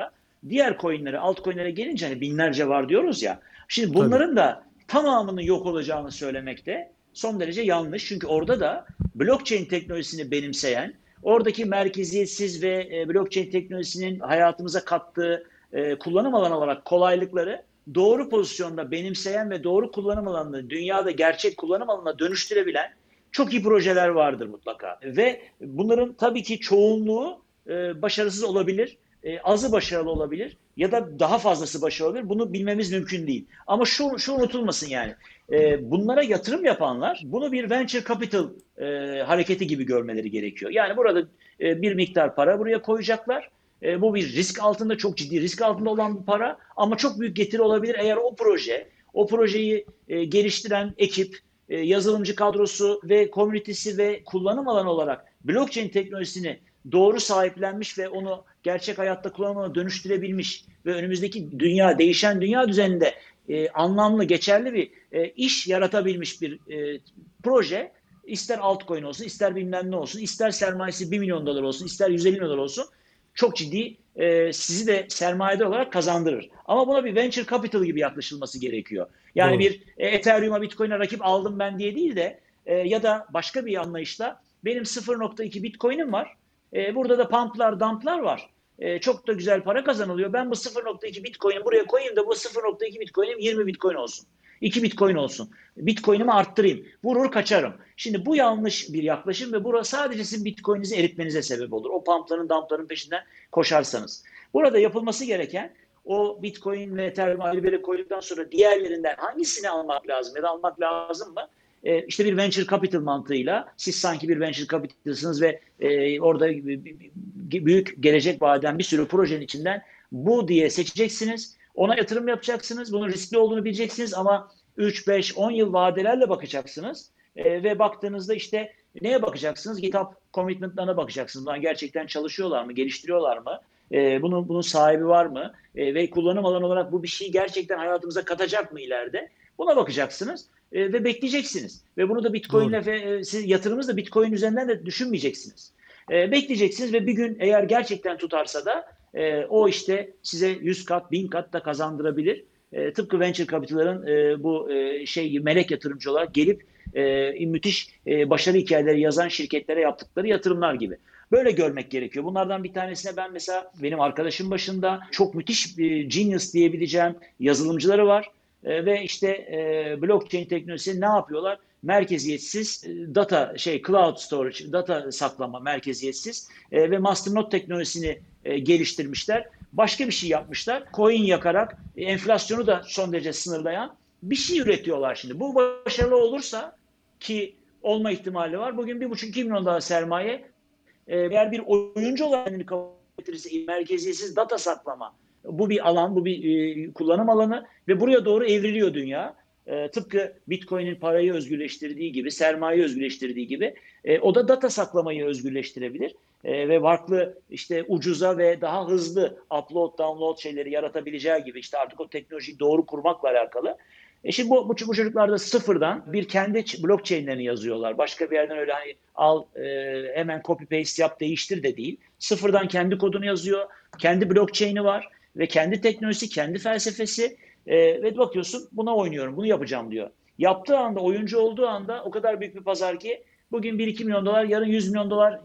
diğer coinlere, altcoinlere gelince hani binlerce var diyoruz ya. Şimdi bunların da tamamının yok olacağını söylemekte son derece yanlış. Çünkü orada da blockchain teknolojisini benimseyen, oradaki merkeziyetsiz ve e, blockchain teknolojisinin hayatımıza kattığı e, kullanım alanı olarak kolaylıkları doğru pozisyonda benimseyen ve doğru kullanım alanını dünyada gerçek kullanım alanına dönüştürebilen çok iyi projeler vardır mutlaka. Ve bunların tabii ki çoğunluğu e, başarısız olabilir, e, azı başarılı olabilir ya da daha fazlası başarılı olabilir. Bunu bilmemiz mümkün değil. Ama şu, şu unutulmasın yani. E, bunlara yatırım yapanlar bunu bir venture capital e, hareketi gibi görmeleri gerekiyor. Yani burada e, bir miktar para buraya koyacaklar. E, bu bir risk altında, çok ciddi risk altında olan bir para ama çok büyük getiri olabilir eğer o proje, o projeyi e, geliştiren ekip, e, yazılımcı kadrosu ve komünitesi ve kullanım alanı olarak blockchain teknolojisini doğru sahiplenmiş ve onu gerçek hayatta kullanıma dönüştürebilmiş ve önümüzdeki dünya, değişen dünya düzeninde e, anlamlı, geçerli bir e, iş yaratabilmiş bir e, proje ister altcoin olsun, ister bilmem ne olsun, ister sermayesi 1 milyon dolar olsun, ister 150 milyon dolar olsun çok ciddi e, sizi de sermayedar olarak kazandırır. Ama buna bir venture capital gibi yaklaşılması gerekiyor. Yani Doğru. bir e, Ethereum'a, Bitcoin'e rakip aldım ben diye değil de e, ya da başka bir anlayışla benim 0.2 Bitcoin'im var. E, burada da pumplar, dumplar var. E, çok da güzel para kazanılıyor. Ben bu 0.2 Bitcoin'i buraya koyayım da bu 0.2 Bitcoin'im 20 Bitcoin olsun. 2 Bitcoin olsun. Bitcoin'imi arttırayım. Vurur kaçarım. Şimdi bu yanlış bir yaklaşım ve burası sadece sizin Bitcoin'inizi eritmenize sebep olur. O pumpların, dumpların peşinden koşarsanız. Burada yapılması gereken o Bitcoin ve Ethereum ayrı koyduktan sonra diğerlerinden hangisini almak lazım ya da almak lazım mı? E, işte bir venture capital mantığıyla siz sanki bir venture capitalsınız ve e, orada büyük gelecek vaden bir sürü projenin içinden bu diye seçeceksiniz. Ona yatırım yapacaksınız. Bunun riskli olduğunu bileceksiniz ama 3, 5, 10 yıl vadelerle bakacaksınız. E, ve baktığınızda işte neye bakacaksınız? GitHub commitment'larına bakacaksınız. Bunlar gerçekten çalışıyorlar mı? Geliştiriyorlar mı? E, bunun, bunun sahibi var mı? E, ve kullanım alanı olarak bu bir şeyi gerçekten hayatımıza katacak mı ileride? Buna bakacaksınız e, ve bekleyeceksiniz. Ve bunu da Bitcoin'le e, siz yatırımınızı da Bitcoin üzerinden de düşünmeyeceksiniz. E, bekleyeceksiniz ve bir gün eğer gerçekten tutarsa da e, o işte size 100 kat, 1000 kat da kazandırabilir. E, tıpkı venture capital'ların e, bu e, şey melek yatırımcı olarak gelip e, müthiş e, başarı hikayeleri yazan şirketlere yaptıkları yatırımlar gibi. Böyle görmek gerekiyor. Bunlardan bir tanesine ben mesela benim arkadaşım başında çok müthiş bir genius diyebileceğim yazılımcıları var. E, ve işte e, blockchain teknolojisi ne yapıyorlar? Merkeziyetsiz e, data şey cloud storage, data saklama merkeziyetsiz e, ve masternode teknolojisini e, geliştirmişler. Başka bir şey yapmışlar. Coin yakarak e, enflasyonu da son derece sınırlayan bir şey üretiyorlar şimdi. Bu başarılı olursa ki olma ihtimali var. Bugün 1,5-2 milyon dolar sermaye e, eğer bir oyuncu olarak kendini kabul merkeziyetsiz data saklama bu bir alan, bu bir e, kullanım alanı ve buraya doğru evriliyor dünya. E, tıpkı Bitcoin'in parayı özgürleştirdiği gibi, sermayeyi özgürleştirdiği gibi e, o da data saklamayı özgürleştirebilir. E, ve farklı işte ucuza ve daha hızlı upload, download şeyleri yaratabileceği gibi işte artık o teknolojiyi doğru kurmakla alakalı. E şimdi bu, bu, bu çocuklar da sıfırdan bir kendi blockchain'lerini yazıyorlar. Başka bir yerden öyle hani al e, hemen copy paste yap değiştir de değil. Sıfırdan kendi kodunu yazıyor. Kendi blockchain'i var ve kendi teknolojisi, kendi felsefesi e, ve bakıyorsun buna oynuyorum, bunu yapacağım diyor. Yaptığı anda, oyuncu olduğu anda o kadar büyük bir pazar ki bugün 1-2 milyon dolar, yarın 100 milyon dolar,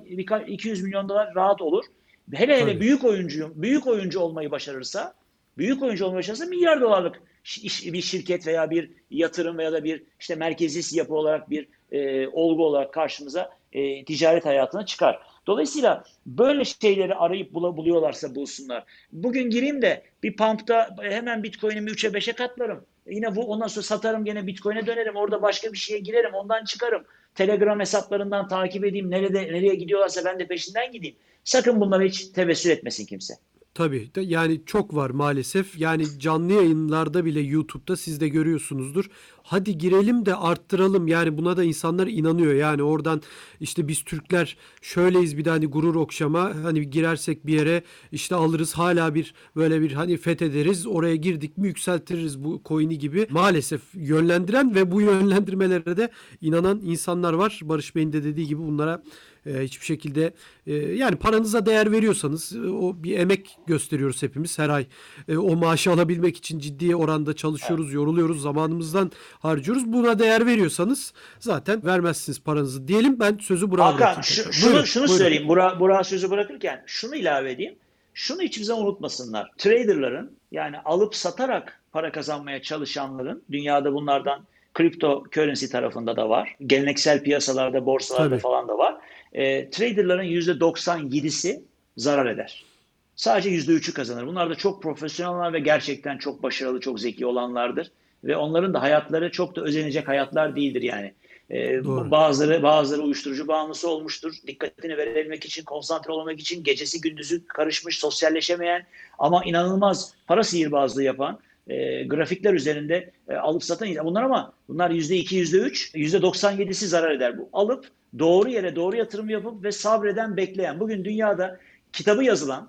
200 milyon dolar rahat olur. Hele hele Tabii. büyük oyuncuyum, büyük oyuncu olmayı başarırsa, büyük oyuncu olmayı başarırsa milyar dolarlık iş- bir şirket veya bir yatırım veya da bir işte merkezis yapı olarak bir e, olgu olarak karşımıza e, ticaret hayatına çıkar. Dolayısıyla böyle şeyleri arayıp bul buluyorlarsa bulsunlar. Bugün gireyim de bir pump'ta hemen Bitcoin'imi 3'e 5'e katlarım. Yine bu ondan sonra satarım gene Bitcoin'e dönerim. Orada başka bir şeye girerim. Ondan çıkarım. Telegram hesaplarından takip edeyim. Nerede nereye gidiyorlarsa ben de peşinden gideyim. Sakın bunlara hiç tevessül etmesin kimse. Tabii de yani çok var maalesef. Yani canlı yayınlarda bile YouTube'da siz de görüyorsunuzdur. Hadi girelim de arttıralım. Yani buna da insanlar inanıyor. Yani oradan işte biz Türkler şöyleyiz bir de hani gurur okşama. Hani girersek bir yere işte alırız hala bir böyle bir hani fethederiz. Oraya girdik mi yükseltiriz bu coin'i gibi. Maalesef yönlendiren ve bu yönlendirmelere de inanan insanlar var. Barış Bey'in de dediği gibi bunlara e, hiçbir şekilde e, yani paranıza değer veriyorsanız e, o bir emek gösteriyoruz hepimiz her ay. E, o maaşı alabilmek için ciddi oranda çalışıyoruz, yoruluyoruz, zamanımızdan harcıyoruz. Buna değer veriyorsanız zaten vermezsiniz paranızı diyelim. Ben sözü Burak'a Hakan şu, şunu, Buyurun, şunu buyurun. söyleyeyim. Burak, Burak'a sözü bırakırken şunu ilave edeyim. Şunu hiçbir zaman unutmasınlar. Traderların yani alıp satarak para kazanmaya çalışanların dünyada bunlardan kripto currency tarafında da var. Geleneksel piyasalarda, borsalarda Tabii. falan da var. E, traderların %97'si zarar eder. Sadece %3'ü kazanır. Bunlar da çok profesyoneller ve gerçekten çok başarılı, çok zeki olanlardır. Ve onların da hayatları çok da özenecek hayatlar değildir yani. Doğru. bazıları bazıları uyuşturucu bağımlısı olmuştur. Dikkatini verebilmek için, konsantre olmak için gecesi gündüzü karışmış, sosyalleşemeyen ama inanılmaz para sihirbazlığı yapan e, grafikler üzerinde e, alıp satan bunlar ama bunlar %2, %3, %97'si zarar eder bu. Alıp doğru yere doğru yatırım yapıp ve sabreden, bekleyen. Bugün dünyada kitabı yazılan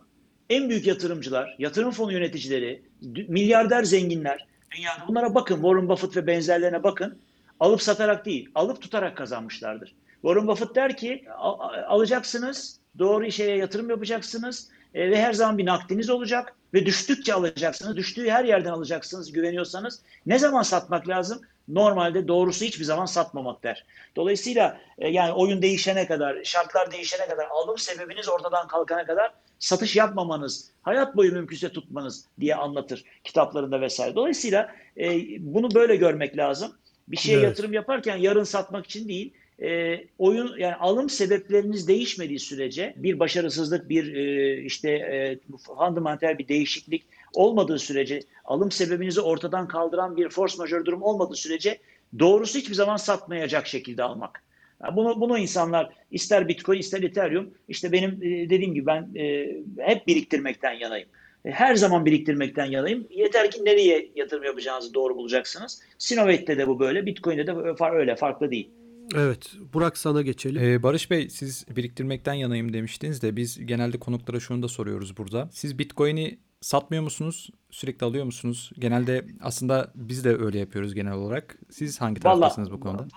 en büyük yatırımcılar, yatırım fonu yöneticileri, milyarder zenginler, dünyada bunlara bakın, Warren Buffett ve benzerlerine bakın. Alıp satarak değil, alıp tutarak kazanmışlardır. Warren Buffett der ki, "Al- al- alacaksınız, doğru şeye yatırım yapacaksınız e, ve her zaman bir nakdiniz olacak ve düştükçe alacaksınız, düştüğü her yerden alacaksınız güveniyorsanız. Ne zaman satmak lazım? Normalde doğrusu hiçbir zaman satmamak der. Dolayısıyla e, yani oyun değişene kadar, şartlar değişene kadar, alım sebebiniz ortadan kalkana kadar satış yapmamanız, hayat boyu mümkünse tutmanız diye anlatır kitaplarında vesaire. Dolayısıyla e, bunu böyle görmek lazım. Bir şeye Evet. yatırım yaparken yarın satmak için değil, e, oyun yani alım sebepleriniz değişmediği sürece bir başarısızlık, bir e, işte e, fundamental bir değişiklik olmadığı sürece, alım sebebinizi ortadan kaldıran bir force majeure durum olmadığı sürece doğrusu hiçbir zaman satmayacak şekilde almak. Yani bunu, bunu insanlar ister Bitcoin ister Ethereum işte benim e, dediğim gibi ben e, hep biriktirmekten yanayım. E, Her zaman biriktirmekten yanayım. Yeter ki nereye yatırım yapacağınızı doğru bulacaksınız. Sinovate'de de bu böyle, Bitcoin'de de far- öyle farklı değil. Evet. Burak sana geçelim. Ee, Barış Bey siz biriktirmekten yanayım demiştiniz de biz genelde konuklara şunu da soruyoruz burada. Siz Bitcoin'i satmıyor musunuz? Sürekli alıyor musunuz? Genelde aslında biz de öyle yapıyoruz genel olarak. Siz hangi Vallahi- taraftasınız bu konuda?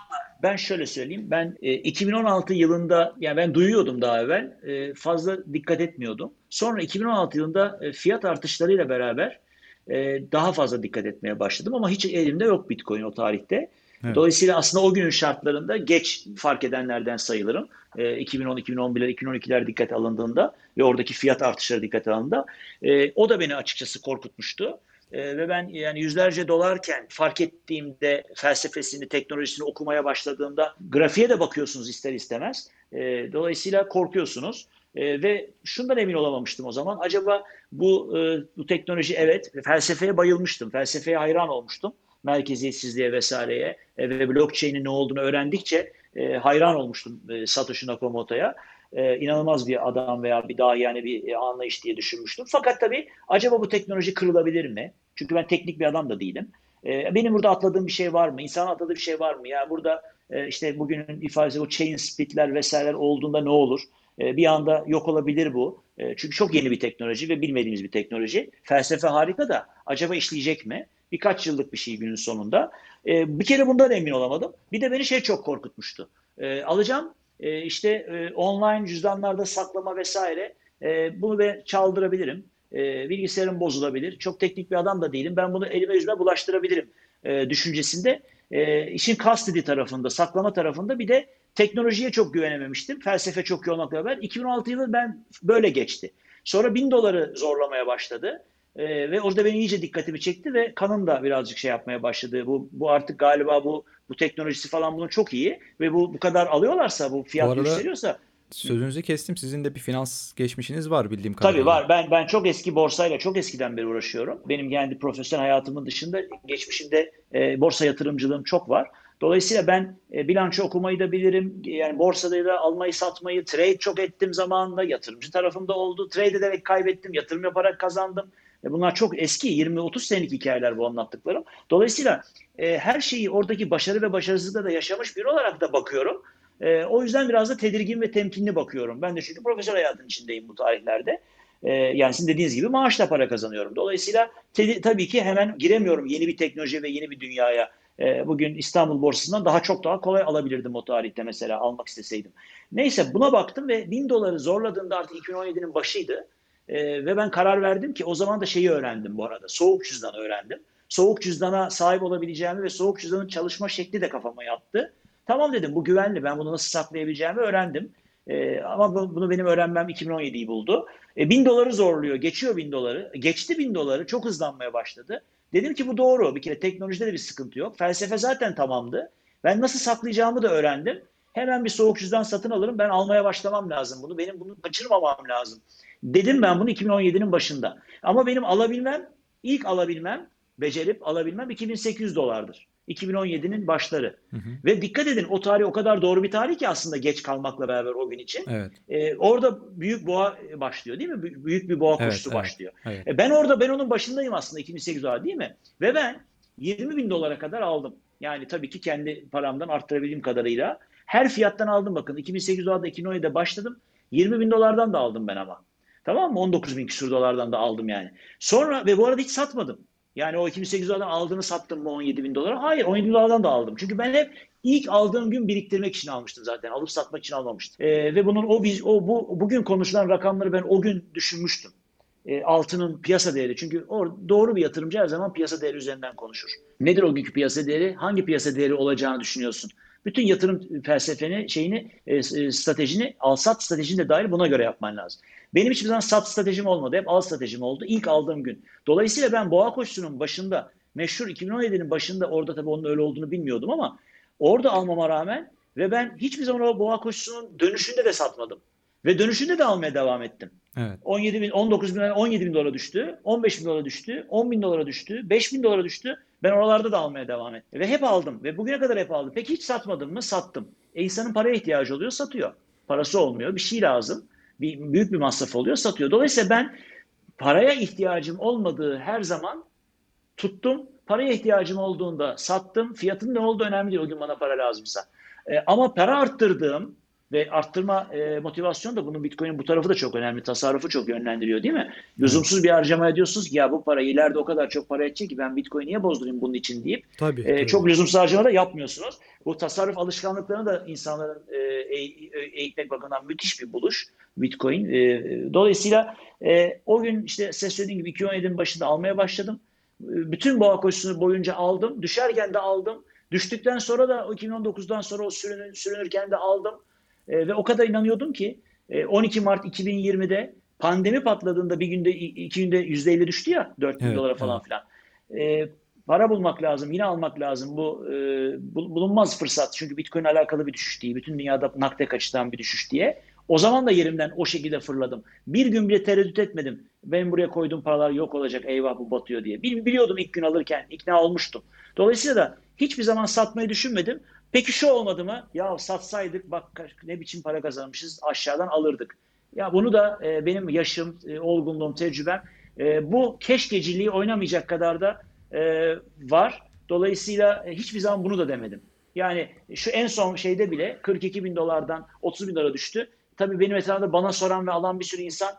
Ben şöyle söyleyeyim. Ben e, 2016 yılında yani ben duyuyordum daha evvel. e, fazla dikkat etmiyordum. Sonra 2016 yılında e, fiyat artışlarıyla beraber e, daha fazla dikkat etmeye başladım ama hiç elimde yok Bitcoin o tarihte. Evet. Dolayısıyla aslında o günün şartlarında geç fark edenlerden sayılırım. E, 2010, 2011'ler, 2012'ler dikkate alındığında ve oradaki fiyat artışları dikkate alındığında e, o da beni açıkçası korkutmuştu. E, ve ben yani yüzlerce dolarken fark ettiğimde felsefesini, teknolojisini okumaya başladığımda grafiğe de bakıyorsunuz ister istemez. E, dolayısıyla korkuyorsunuz. E, ve şundan emin olamamıştım o zaman. Acaba bu e, bu teknoloji evet felsefeye bayılmıştım. Felsefeye hayran olmuştum. Merkeziyetsizliğe vesaireye e, ve blockchain'in ne olduğunu öğrendikçe e, hayran olmuştum e, Satoshi Nakamoto'ya. E, inanılmaz bir adam veya bir daha yani bir e, anlayış diye düşünmüştüm. Fakat tabii acaba bu teknoloji kırılabilir mi? Çünkü ben teknik bir adam da değilim. E, benim burada atladığım bir şey var mı? İnsan atladığı bir şey var mı? Ya burada e, işte bugünün ifadesi o chain splitler vesaireler olduğunda ne olur? E, bir anda yok olabilir bu. E, çünkü çok yeni bir teknoloji ve bilmediğimiz bir teknoloji. Felsefe harika da acaba işleyecek mi? Birkaç yıllık bir şey günün sonunda. E, bir kere bundan emin olamadım. Bir de beni şey çok korkutmuştu. E, alacağım e, işte e, online cüzdanlarda saklama vesaire e, bunu ben çaldırabilirim. E, bilgisayarım bozulabilir. Çok teknik bir adam da değilim. Ben bunu elime yüzüme bulaştırabilirim e, düşüncesinde. E, işin custody tarafında, saklama tarafında bir de teknolojiye çok güvenememiştim. Felsefe çok iyi olmakla beraber. 2016 yılı ben böyle geçti. Sonra 1000 doları zorlamaya başladı. E, ve orada benim iyice dikkatimi çekti ve kanım da birazcık şey yapmaya başladı. Bu, bu artık galiba bu bu teknolojisi falan bunun çok iyi ve bu bu kadar alıyorlarsa bu fiyat Bu arada- yükseliyorsa Sözünüzü kestim. Sizin de bir finans geçmişiniz var bildiğim kadarıyla. Tabii var. Ben ben çok eski borsayla çok eskiden beri uğraşıyorum. Benim kendi profesyonel hayatımın dışında geçmişimde e, borsa yatırımcılığım çok var. Dolayısıyla ben e, bilanço okumayı da bilirim. Yani borsada da almayı satmayı trade çok ettim zamanında. Yatırımcı tarafımda oldu. Trade ederek kaybettim. Yatırım yaparak kazandım. E, bunlar çok eski 20-30 senelik hikayeler bu anlattıklarım. Dolayısıyla e, her şeyi oradaki başarı ve başarısızlıkta da yaşamış biri olarak da bakıyorum. E, o yüzden biraz da tedirgin ve temkinli bakıyorum. Ben de çünkü profesyonel hayatın içindeyim bu tarihlerde. E, yani sizin dediğiniz gibi maaşla para kazanıyorum. Dolayısıyla te- tabii ki hemen giremiyorum yeni bir teknoloji ve yeni bir dünyaya. E, bugün İstanbul borsasından daha çok daha kolay alabilirdim o tarihte mesela almak isteseydim. Neyse buna baktım ve 1000 doları zorladığında artık 2017'nin başıydı. E, ve ben karar verdim ki o zaman da şeyi öğrendim bu arada. Soğuk cüzdan öğrendim. Soğuk cüzdana sahip olabileceğimi ve soğuk cüzdanın çalışma şekli de kafama yattı. Tamam dedim bu güvenli ben bunu nasıl saklayabileceğimi öğrendim. Ee, ama bu- bunu benim öğrenmem 2017'yi buldu. E, 1000 doları zorluyor. Geçiyor 1000 doları. Geçti 1000 doları. Çok hızlanmaya başladı. Dedim ki bu doğru. Bir kere teknolojide de bir sıkıntı yok. Felsefe zaten tamamdı. Ben nasıl saklayacağımı da öğrendim. Hemen bir soğuk cüzdan satın alırım. Ben almaya başlamam lazım bunu. Benim bunu kaçırmamam lazım. Dedim ben bunu 2017'nin başında. Ama benim alabilmem, ilk alabilmem, becerip alabilmem 2800 dolardır. 2017'nin başları. Hı hı. Ve dikkat edin o tarih o kadar doğru bir tarih ki aslında geç kalmakla beraber o gün için. Evet. Ee, orada büyük boğa başlıyor değil mi? Bü- Büyük bir boğa Evet, koşusu evet. başlıyor. Evet. E, ben orada ben onun başındayım aslında 2008 dolar değil mi? Ve ben 20 bin dolara kadar aldım. Yani tabii ki kendi paramdan arttırabildiğim kadarıyla. Her fiyattan aldım bakın. 2008 dolarda 2017'de başladım. 20 bin dolardan da aldım ben ama. Tamam mı? 19 bin küsur dolardan da aldım yani. Sonra ve bu arada hiç satmadım. Yani o 2008 dolardan aldığını sattım mı 17 bin dolara? Hayır 17 bin dolardan da aldım. Çünkü ben hep ilk aldığım gün biriktirmek için almıştım zaten. Alıp satmak için almamıştım. Ee, ve bunun o, biz- o bu bugün konuşulan rakamları ben o gün düşünmüştüm. Ee, altının piyasa değeri. Çünkü o doğru bir yatırımcı her zaman piyasa değeri üzerinden konuşur. Nedir o günkü piyasa değeri? Hangi piyasa değeri olacağını düşünüyorsun? Bütün yatırım felsefeni, şeyini, e, e, stratejini, al sat stratejini de dahil buna göre yapman lazım. Benim hiçbir zaman sat stratejim olmadı. Hep al stratejim oldu. İlk aldığım gün. Dolayısıyla ben boğa koşusunun başında, meşhur 2017'nin başında orada tabii onun öyle olduğunu bilmiyordum ama orada almama rağmen ve ben hiçbir zaman o boğa koşusunun dönüşünde de satmadım. Ve dönüşünde de almaya devam ettim. Evet. 17 bin, 19 bin, 17 bin dolara düştü, 15 bin dolara düştü, 10 bin dolara düştü, 5 bin dolara düştü. Ben oralarda da almaya devam ettim. Ve hep aldım. Ve bugüne kadar hep aldım. Peki hiç satmadım mı? Sattım. E insanın paraya ihtiyacı oluyor, satıyor. Parası olmuyor, bir şey lazım. Bir, büyük bir masraf oluyor, satıyor. Dolayısıyla ben paraya ihtiyacım olmadığı her zaman tuttum. Paraya ihtiyacım olduğunda sattım. Fiyatın ne olduğu önemli değil o gün bana para lazımsa. E, ama para arttırdığım ve arttırma e, motivasyon da bunun Bitcoin'in bu tarafı da çok önemli. Tasarrufu çok yönlendiriyor değil mi? Lüzumsuz bir harcama ediyorsunuz ki ya bu para ileride o kadar çok para edecek ki ben Bitcoin'i niye bozdurayım bunun için deyip Tabii. e, tabii. çok lüzumsuz harcama da yapmıyorsunuz. Bu tasarruf alışkanlıklarını da insanların e, eğ- eğitmek bakımından müthiş bir buluş Bitcoin. E, dolayısıyla e, o gün işte size söylediğim gibi 2017'nin başında almaya başladım. E, Bütün boğa koşusunu boyunca aldım. Düşerken de aldım. Düştükten sonra da o 2019'dan sonra o sürünür, sürünürken de aldım. E, ve o kadar inanıyordum ki e, 12 Mart 2020'de pandemi patladığında bir günde iki günde %50 düştü ya 4 bin Evet, dolara falan evet. filan. E, para bulmak lazım, yine almak lazım. Bu e, bul- bulunmaz fırsat. Çünkü Bitcoin alakalı bir düşüş değil. Bütün dünyada nakde kaçıran bir düşüş diye. O zaman da yerimden o şekilde fırladım. Bir gün bile tereddüt etmedim. Ben buraya koyduğum paralar yok olacak, eyvah bu batıyor diye. Bil- Biliyordum ilk gün alırken, ikna olmuştum. Dolayısıyla da hiçbir zaman satmayı düşünmedim. Peki şu olmadı mı? Ya satsaydık bak ne biçim para kazanmışız aşağıdan alırdık. Ya bunu da e, benim yaşım, e, olgunluğum, tecrübem e, bu keşkeciliği oynamayacak kadar da e, var. Dolayısıyla e, hiçbir zaman bunu da demedim. Yani şu en son şeyde bile 42 bin dolardan 30 bin dolara düştü. Tabii benim etrafımda bana soran ve alan bir sürü insan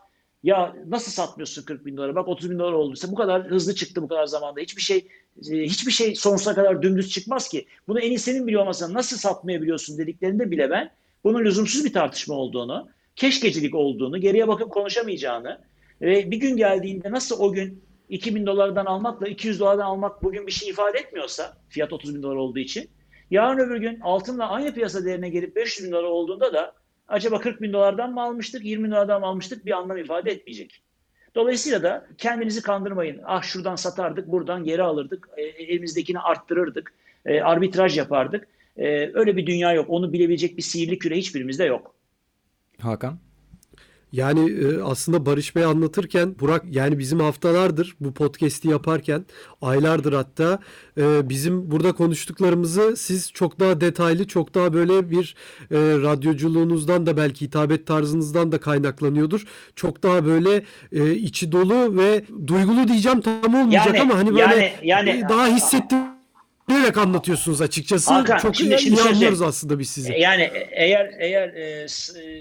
ya nasıl satmıyorsun 40 bin dolara? Bak 30 bin dolar olduysa bu kadar hızlı çıktı bu kadar zamanda. Hiçbir şey e, hiçbir şey sonsuza kadar dümdüz çıkmaz ki. Bunu en iyi senin biliyor olmasan nasıl satmayabiliyorsun dediklerinde bile ben bunun lüzumsuz bir tartışma olduğunu, keşkecilik olduğunu, geriye bakıp konuşamayacağını ve bir gün geldiğinde nasıl o gün 2000 dolardan almakla 200 dolardan almak bugün bir şey ifade etmiyorsa fiyat 30 bin dolar olduğu için yarın öbür gün altınla aynı piyasa değerine gelip 500 bin dolar olduğunda da acaba 40 bin dolardan mı almıştık 20 bin dolardan mı almıştık bir anlam ifade etmeyecek. Dolayısıyla da kendinizi kandırmayın. Ah şuradan satardık, buradan geri alırdık, e, elimizdekini arttırırdık, e, arbitraj yapardık. E, öyle bir dünya yok. Onu bilebilecek bir sihirli küre hiçbirimizde yok. Hakan? Yani e, aslında Barış Bey anlatırken Burak yani bizim haftalardır bu podcast'i yaparken aylardır hatta e, bizim burada konuştuklarımızı siz çok daha detaylı çok daha böyle bir e, radyoculuğunuzdan da belki hitabet tarzınızdan da kaynaklanıyordur. Çok daha böyle e, içi dolu ve duygulu diyeceğim tam olmayacak Yani- ama hani böyle yani- yani- daha hissettirerek anlatıyorsunuz açıkçası. Hakan, çok şimdi- iyi, şimdi iyi şöyle- anlıyoruz aslında biz sizi. Yani eğer eğer e,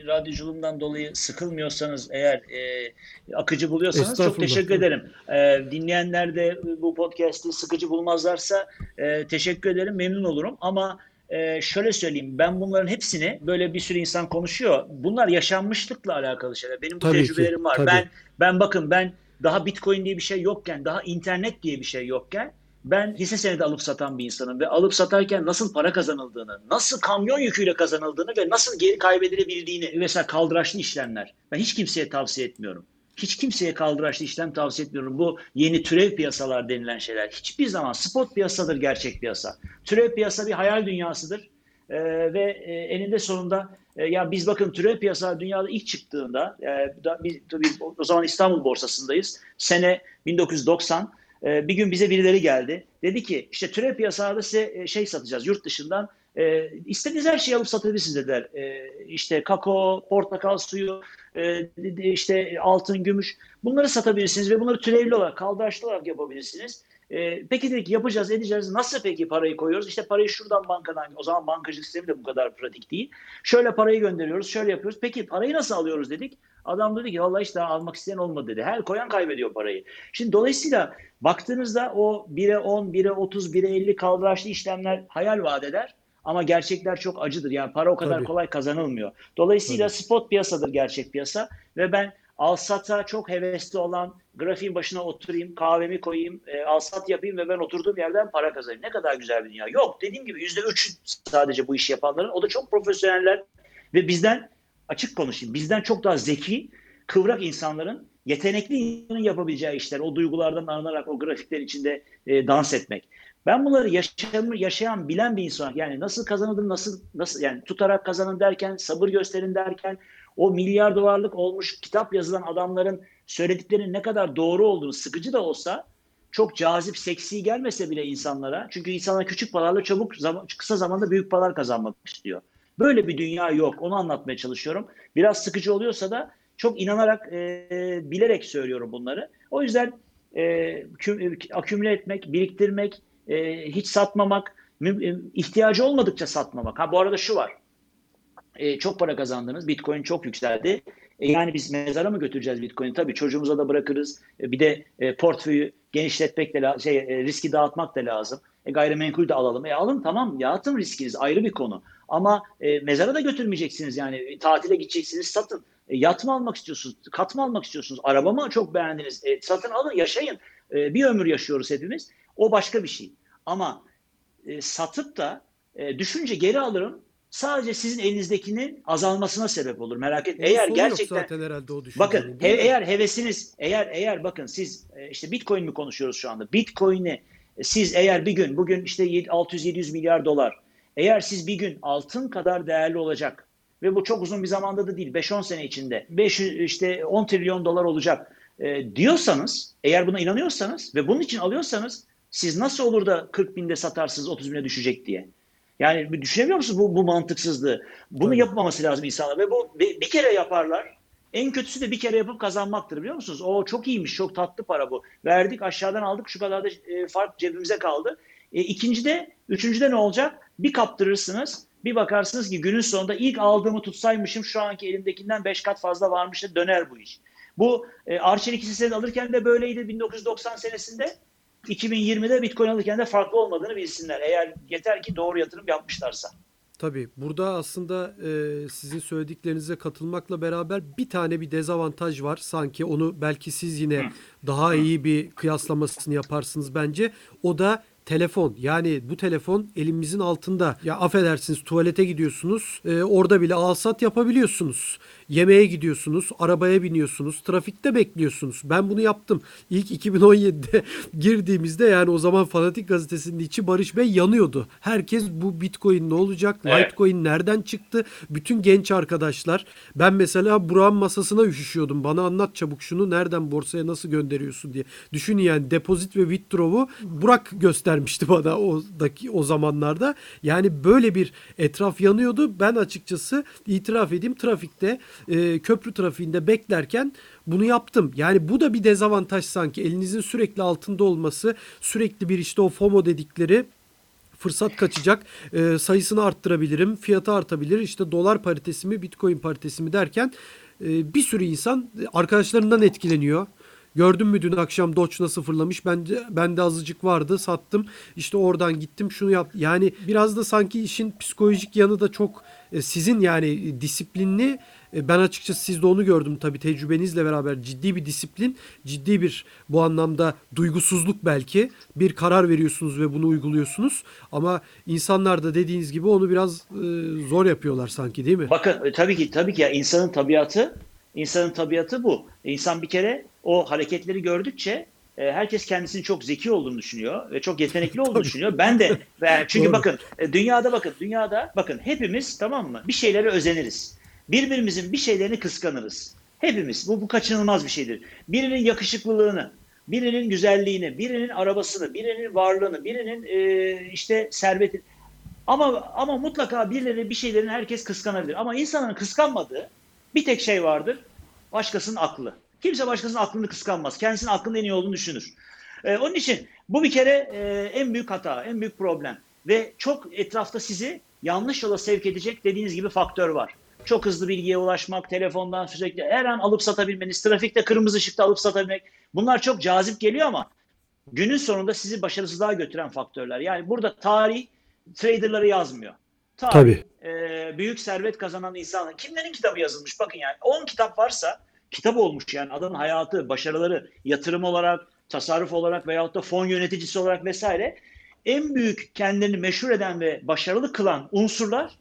radyoculuğumdan dolayı sıkılmıyorsanız, eğer e, akıcı buluyorsanız çok teşekkür ederim. E, dinleyenler de bu podcast'i sıkıcı bulmazlarsa e, teşekkür ederim, memnun olurum. Ama e, şöyle söyleyeyim, ben bunların hepsini böyle bir sürü insan konuşuyor. Bunlar yaşanmışlıkla alakalı şeyler. Benim bu Tabii ki, tecrübelerim var. tabii. Ben ben bakın ben daha Bitcoin diye bir şey yokken, daha internet diye bir şey yokken ben hisse senedi alıp satan bir insanım ve alıp satarken nasıl para kazanıldığını, nasıl kamyon yüküyle kazanıldığını ve nasıl geri kaybedilebildiğini mesela kaldıraçlı işlemler. Ben hiç kimseye tavsiye etmiyorum. Hiç kimseye kaldıraçlı işlem tavsiye etmiyorum. Bu yeni türev piyasalar denilen şeyler. Hiçbir zaman spot piyasadır gerçek piyasa. Türev piyasa bir hayal dünyasıdır. Ee, ve e, eninde sonunda e, ya biz bakın türev piyasalar dünyada ilk çıktığında e, da- biz, tabii o zaman İstanbul borsasındayız. Sene 1990 e, bir gün bize birileri geldi. Dedi ki işte türev piyasalarda size e, şey satacağız yurt dışından. E, istediğiniz her şeyi alıp satabilirsiniz dediler. E, işte kakao, portakal suyu, e, işte altın, gümüş. Bunları satabilirsiniz ve bunları türevli olarak, kaldıraçlı olarak yapabilirsiniz. E, peki dedik yapacağız, edeceğiz. Nasıl peki parayı koyuyoruz? İşte parayı şuradan bankadan, o zaman bankacılık sistemi de bu kadar pratik değil. Şöyle parayı gönderiyoruz, şöyle yapıyoruz. Peki parayı nasıl alıyoruz dedik. Adam dedi ki vallahi işte daha almak isteyen olmadı dedi. Her koyan kaybediyor parayı. Şimdi dolayısıyla baktığınızda o 1'e 10, 1'e 30, 1'e 50 kaldıraçlı işlemler hayal vaat eder. Ama gerçekler çok acıdır. Yani para o kadar Tabii. kolay kazanılmıyor. Dolayısıyla Tabii. spot piyasadır gerçek piyasa ve ben alsata çok hevesli olan grafiğin başına oturayım, kahvemi koyayım, e, alsat yapayım ve ben oturduğum yerden para kazanayım. Ne kadar güzel bir dünya. Yok dediğim gibi yüzde üç sadece bu işi yapanların. O da çok profesyoneller ve bizden açık konuşayım. Bizden çok daha zeki, kıvrak insanların, yetenekli insanın yapabileceği işler. O duygulardan arınarak o grafikler içinde e, dans etmek. Ben bunları yaşayan, yaşayan, bilen bir insan. Yani nasıl kazanılır, nasıl nasıl yani tutarak kazanın derken, sabır gösterin derken, o milyar dolarlık olmuş kitap yazılan adamların söylediklerinin ne kadar doğru olduğunu sıkıcı da olsa çok cazip, seksi gelmese bile insanlara. Çünkü insanlar küçük paralarla çabuk zaman, kısa zamanda büyük paralar kazanmak istiyor. Böyle bir dünya yok. Onu anlatmaya çalışıyorum. Biraz sıkıcı oluyorsa da çok inanarak, e, bilerek söylüyorum bunları. O yüzden e, kü- akümüle etmek, biriktirmek, e, hiç satmamak, ihtiyacı olmadıkça satmamak. Ha bu arada şu var. E, çok para kazandınız. Bitcoin çok yükseldi. E, yani biz mezara mı götüreceğiz Bitcoin'i? Tabii çocuğumuza da bırakırız. E, bir de e, portföyü genişletmek de şey e, riski dağıtmak da lazım. E, gayrimenkul de alalım. E alın tamam ya riskiniz ayrı bir konu. Ama e, mezara da götürmeyeceksiniz yani. E, tatile gideceksiniz satın. E, yat mı almak istiyorsunuz? Kat mı almak istiyorsunuz? Araba mı çok beğendiniz? E, satın alın yaşayın. E, bir ömür yaşıyoruz hepimiz. O başka bir şey. Ama e, satıp da e, düşünce geri alırım. Sadece sizin elinizdekinin azalmasına sebep olur. Merak etmeyin. Eğer sonu yok gerçekten zaten herhalde o Bakın he- eğer hevesiniz eğer eğer bakın siz e, işte Bitcoin mi konuşuyoruz şu anda? Bitcoin'i e, siz eğer bir gün bugün işte 600-700 milyar dolar eğer siz bir gün altın kadar değerli olacak ve bu çok uzun bir zamanda da değil 5-10 sene içinde 500 işte 10 trilyon dolar olacak e, diyorsanız eğer buna inanıyorsanız ve bunun için alıyorsanız siz nasıl olur da 40 binde satarsınız 30 bine düşecek diye. Yani düşünebiliyor musunuz bu, bu mantıksızlığı? Bunu Tabii. yapmaması lazım insanlar ve bu bir, bir kere yaparlar. En kötüsü de bir kere yapıp kazanmaktır biliyor musunuz? O çok iyiymiş, çok tatlı para bu. Verdik aşağıdan aldık şu kadar da e, fark cebimize kaldı. E, ikincide, üçüncüde ne olacak? Bir kaptırırsınız, bir bakarsınız ki günün sonunda ilk aldığımı tutsaymışım şu anki elimdekinden 5 kat fazla varmış da döner bu iş. Bu e, Arçelik hissesini alırken de böyleydi 1990 senesinde. 2020'de Bitcoin alırken de farklı olmadığını bilsinler. Eğer yeter ki doğru yatırım yapmışlarsa. Tabii burada aslında e, sizin söylediklerinize katılmakla beraber bir tane bir dezavantaj var. Sanki onu belki siz yine daha iyi bir kıyaslamasını yaparsınız bence. O da telefon. Yani bu telefon elimizin altında. Ya affedersiniz tuvalete gidiyorsunuz. e, orada bile alsat yapabiliyorsunuz. Yemeğe gidiyorsunuz, arabaya biniyorsunuz, trafikte bekliyorsunuz. Ben bunu yaptım. İlk 2017'de girdiğimizde yani o zaman Fanatik Gazetesi'nin içi Barış Bey yanıyordu. Herkes bu Bitcoin ne olacak? Evet. Litecoin nereden çıktı? Bütün genç arkadaşlar. Ben mesela Burak'ın masasına üşüşüyordum. Bana anlat çabuk şunu nereden borsaya nasıl gönderiyorsun diye. Düşün yani depozit ve withdraw'u Burak göstermişti bana o, daki, o zamanlarda. Yani böyle bir etraf yanıyordu. Ben açıkçası itiraf edeyim trafikte e, köprü trafiğinde beklerken bunu yaptım. Yani bu da bir dezavantaj sanki. Elinizin sürekli altında olması, sürekli bir işte o FOMO dedikleri fırsat kaçacak. E, sayısını arttırabilirim, fiyatı artabilir. İşte dolar paritesi mi, bitcoin paritesi mi derken e, bir sürü insan arkadaşlarından etkileniyor. Gördün mü dün akşam Doge nasıl fırlamış? Bence bende azıcık vardı, sattım. İşte oradan gittim, şunu yap. Yani biraz da sanki işin psikolojik yanı da çok e, sizin yani disiplinli e, ben açıkçası sizde onu gördüm tabii tecrübenizle beraber ciddi bir disiplin, ciddi bir bu anlamda duygusuzluk belki bir karar veriyorsunuz ve bunu uyguluyorsunuz. Ama insanlar da dediğiniz gibi onu biraz e, zor yapıyorlar sanki değil mi? Bakın e, tabii ki tabii ki ya insanın tabiatı insanın tabiatı bu. İnsan bir kere o hareketleri gördükçe e, herkes kendisinin çok zeki olduğunu düşünüyor ve çok yetenekli olduğunu düşünüyor. Ben de çünkü Doğru. bakın e, dünyada bakın dünyada bakın hepimiz tamam mı? Bir şeylere özeniriz. Birbirimizin bir şeylerini kıskanırız. Hepimiz. Bu bu kaçınılmaz bir şeydir. Birinin yakışıklılığını, birinin güzelliğini, birinin arabasını, birinin varlığını, birinin e, işte serveti. Ama ama mutlaka birileri bir şeylerin herkes kıskanabilir. Ama insanın kıskanmadığı bir tek şey vardır. Başkasının aklı. Kimse başkasının aklını kıskanmaz. Kendisinin aklının en iyi olduğunu düşünür. Ee, onun için bu bir kere e, en büyük hata, en büyük problem. Ve çok etrafta sizi yanlış yola sevk edecek dediğiniz gibi faktör var. Çok hızlı bilgiye ulaşmak, telefondan sürekli her an alıp satabilmeniz, trafikte kırmızı ışıkta alıp satabilmek. Bunlar çok cazip geliyor ama günün sonunda sizi başarısızlığa götüren faktörler. Yani burada tarih traderları yazmıyor. Tarih, Tabii. e, büyük servet kazanan insanlar. Kimlerin kitabı yazılmış? Bakın yani 10 kitap varsa kitap olmuş yani adamın hayatı, başarıları, yatırım olarak, tasarruf olarak veyahut da fon yöneticisi olarak vesaire en büyük kendini meşhur eden ve başarılı kılan unsurlar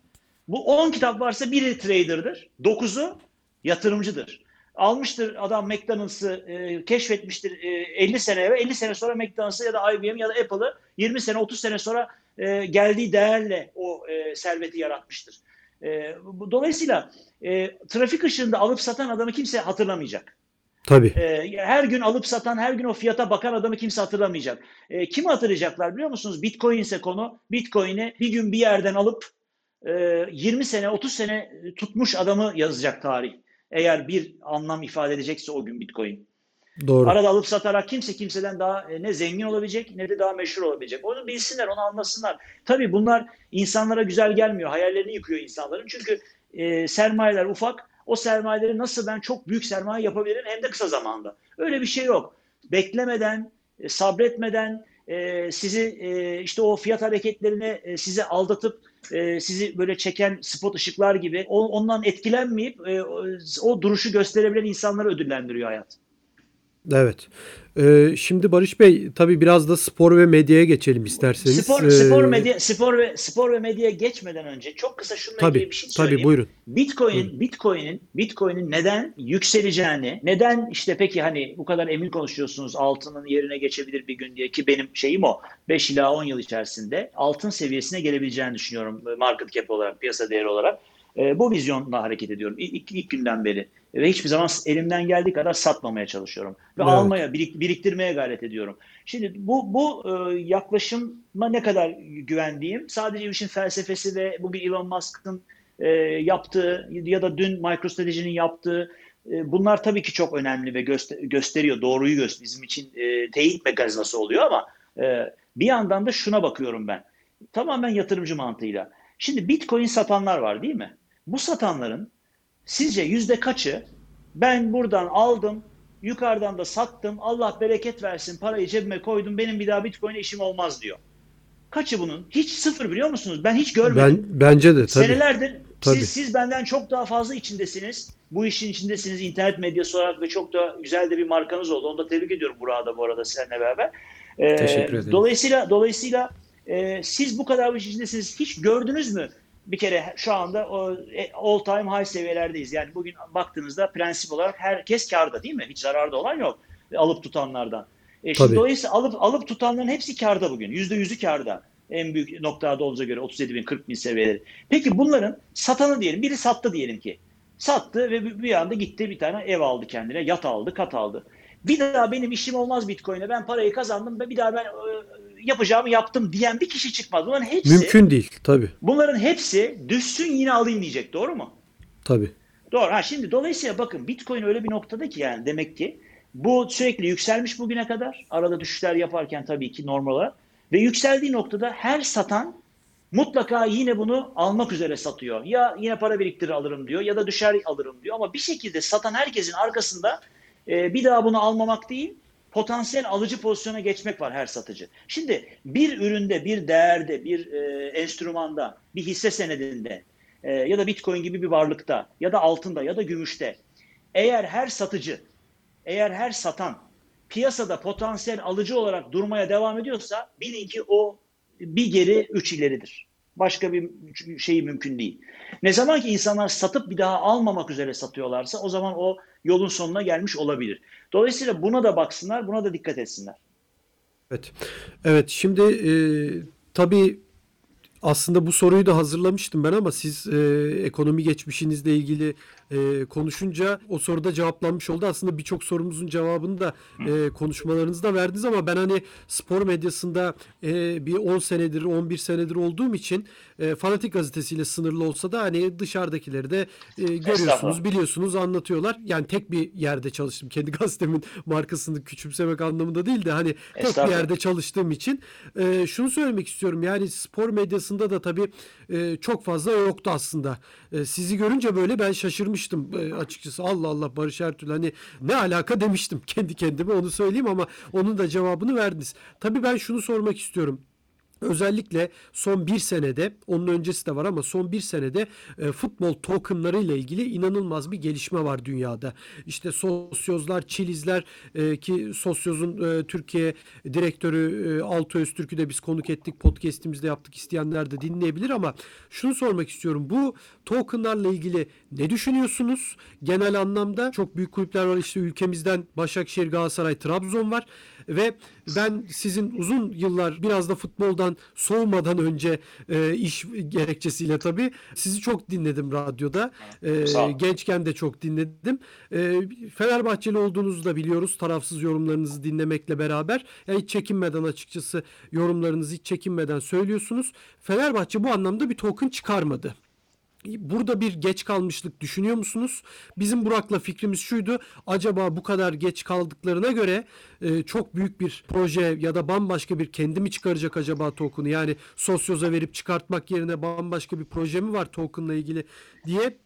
bu 10 kitap varsa biri trader'dır, 9'u yatırımcıdır. Almıştır adam McDonald's'ı e, keşfetmiştir e, 50 sene evvel, 50 sene sonra McDonald's'ı ya da IBM ya da Apple'ı 20 sene 30 sene sonra e, geldiği değerle o e, serveti yaratmıştır. E, bu, dolayısıyla e, trafik ışığında alıp satan adamı kimse hatırlamayacak. Tabii. E, her gün alıp satan, her gün o fiyata bakan adamı kimse hatırlamayacak. E, kimi hatırlayacaklar biliyor musunuz? Bitcoin ise konu. Bitcoin'i bir gün bir yerden alıp e, 20 sene, 30 sene tutmuş adamı yazacak tarih. Eğer bir anlam ifade edecekse o gün Bitcoin. Doğru. Arada alıp satarak kimse kimseden daha e, ne zengin olabilecek ne de daha meşhur olabilecek. Onu bilsinler, onu anlasınlar. Tabii bunlar insanlara güzel gelmiyor. Hayallerini yıkıyor insanların. Çünkü e, sermayeler ufak. O sermayeleri nasıl ben çok büyük sermaye yapabilirim hem de kısa zamanda. Öyle bir şey yok. Beklemeden, e, sabretmeden e, sizi e, işte o fiyat hareketlerine e, sizi aldatıp e, sizi böyle çeken spot ışıklar gibi o, ondan etkilenmeyip e, o, o duruşu gösterebilen insanları ödüllendiriyor hayat. Evet. Ee, şimdi Barış Bey tabii biraz da spor ve medyaya geçelim isterseniz. Spor, Ee, spor medya spor ve spor ve medyaya geçmeden önce çok kısa şununla Tabii, ilgili bir şey söyleyeyim. tabii buyurun. Bitcoin, Buyurun. Bitcoin'in Bitcoin'in neden yükseleceğini, neden işte peki hani bu kadar emin konuşuyorsunuz altının yerine geçebilir bir gün diye ki benim şeyim o. 5 ila 10 yıl içerisinde altın seviyesine gelebileceğini düşünüyorum market cap olarak, piyasa değeri olarak. E, bu vizyonla hareket ediyorum ilk, ilk günden beri. Ve hiçbir zaman elimden geldiği kadar satmamaya çalışıyorum. Ve Evet. almaya, birik- biriktirmeye gayret ediyorum. Şimdi bu, bu e, yaklaşıma ne kadar güvendiğim sadece işin felsefesi ve bugün Elon Musk'ın e, yaptığı ya da dün MicroStrategy'nin yaptığı e, bunlar tabii ki çok önemli ve göster- gösteriyor, doğruyu gösteriyor. Bizim için e, teyit mekanizması oluyor ama e, bir yandan da şuna bakıyorum ben. Tamamen yatırımcı mantığıyla. Şimdi Bitcoin satanlar var değil mi? Bu satanların sizce yüzde kaçı ben buradan aldım, yukarıdan da sattım, Allah bereket versin, parayı cebime koydum, benim bir daha Bitcoin'e işim olmaz diyor. Kaçı bunun? Hiç sıfır biliyor musunuz? Ben hiç görmedim. Ben bence de tabii. Senelerdir Tabii. siz, siz benden çok daha fazla içindesiniz. Bu işin içindesiniz internet medyası olarak ve çok da güzel de bir markanız oldu. Onu da tebrik ediyorum burada bu arada seninle beraber. E, Teşekkür ederim. Dolayısıyla dolayısıyla e, siz bu kadar bir içindesiniz. Hiç gördünüz mü? Bir kere şu anda o e, all time high seviyelerdeyiz. Yani bugün baktığınızda prensip olarak herkes karda değil mi? Hiç zararda olan yok. Alıp tutanlardan. E şimdi Tabii. dolayısıyla alıp alıp tutanların hepsi karda bugün. Yüzde yüzü karda. En büyük noktada olduğunuza göre 37 bin 40 bin seviyeleri. Peki bunların satanı diyelim. Biri sattı diyelim ki. Sattı ve bir- anda gitti bir tane ev aldı kendine. Yat aldı, kat aldı. Bir daha benim işim olmaz Bitcoin'e. Ben parayı kazandım ve bir daha ben e, yapacağımı yaptım diyen bir kişi çıkmaz. Bunların hepsi Mümkün değil. Tabii. bunların hepsi düşsün yine alayım diyecek. Doğru mu? Tabii. Doğru. Ha şimdi dolayısıyla bakın Bitcoin öyle bir noktada ki yani demek ki bu sürekli yükselmiş bugüne kadar. Arada düşüşler yaparken tabii ki normal olarak. Ve yükseldiği noktada her satan mutlaka yine bunu almak üzere satıyor. Ya yine para biriktirir alırım diyor ya da düşer alırım diyor. Ama bir şekilde satan herkesin arkasında e, bir daha bunu almamak değil potansiyel alıcı pozisyona geçmek var her satıcı. Şimdi bir üründe, bir değerde, bir e, enstrümanda, bir hisse senedinde e, ya da Bitcoin gibi bir varlıkta ya da altında ya da gümüşte eğer her satıcı, eğer her satan piyasada potansiyel alıcı olarak durmaya devam ediyorsa bilin ki o bir geri üç ileridir. Başka bir şey mümkün değil. Ne zaman ki insanlar satıp bir daha almamak üzere satıyorlarsa o zaman o yolun sonuna gelmiş olabilir. Dolayısıyla buna da baksınlar, buna da dikkat etsinler. Evet. Evet şimdi e, tabii aslında bu soruyu da hazırlamıştım ben ama siz e, ekonomi geçmişinizle ilgili e, konuşunca o soruda cevaplanmış oldu. Aslında birçok sorumuzun cevabını da e, konuşmalarınızda verdiniz ama ben hani spor medyasında e, bir 10 senedir 11 senedir olduğum için e, Fanatik gazetesiyle sınırlı olsa da hani dışarıdakileri de e, görüyorsunuz, biliyorsunuz, anlatıyorlar. Yani tek bir yerde çalıştım. Kendi gazetemin markasını küçümsemek anlamında değil de hani tek bir yerde çalıştığım için e, şunu söylemek istiyorum. Yani spor medyasında da tabii e, çok fazla yoktu aslında. E, sizi görünce böyle ben şaşırmıştım e, açıkçası. Allah Allah Barış Ertuğrul hani ne alaka demiştim kendi kendime onu söyleyeyim ama onun da cevabını verdiniz. Tabii ben şunu sormak istiyorum. Özellikle son bir senede, onun öncesi de var ama son bir senede e, futbol tokenları ile ilgili inanılmaz bir gelişme var dünyada. İşte sosyozlar, çilizler e, ki sosyozun e, Türkiye direktörü e, Alto Öztürk'ü de biz konuk ettik, podcast'imizde yaptık isteyenler de dinleyebilir ama şunu sormak istiyorum. Bu tokenlarla ilgili ne düşünüyorsunuz? Genel anlamda çok büyük kulüpler var işte ülkemizden Başakşehir, Galatasaray, Trabzon var ve ben sizin uzun yıllar biraz da futboldan soğumadan önce e, iş gerekçesiyle tabii sizi çok dinledim radyoda. E, gençken de çok dinledim. E, Fenerbahçeli olduğunuzu da biliyoruz tarafsız yorumlarınızı dinlemekle beraber. Yani hiç çekinmeden açıkçası yorumlarınızı hiç çekinmeden söylüyorsunuz. Fenerbahçe bu anlamda bir token çıkarmadı. Burada bir geç kalmışlık düşünüyor musunuz? Bizim Burak'la fikrimiz şuydu. Acaba bu kadar geç kaldıklarına göre e, çok büyük bir proje ya da bambaşka bir kendi mi çıkaracak acaba token'ı? Yani sosyoza verip çıkartmak yerine bambaşka bir proje mi var token'la ilgili diye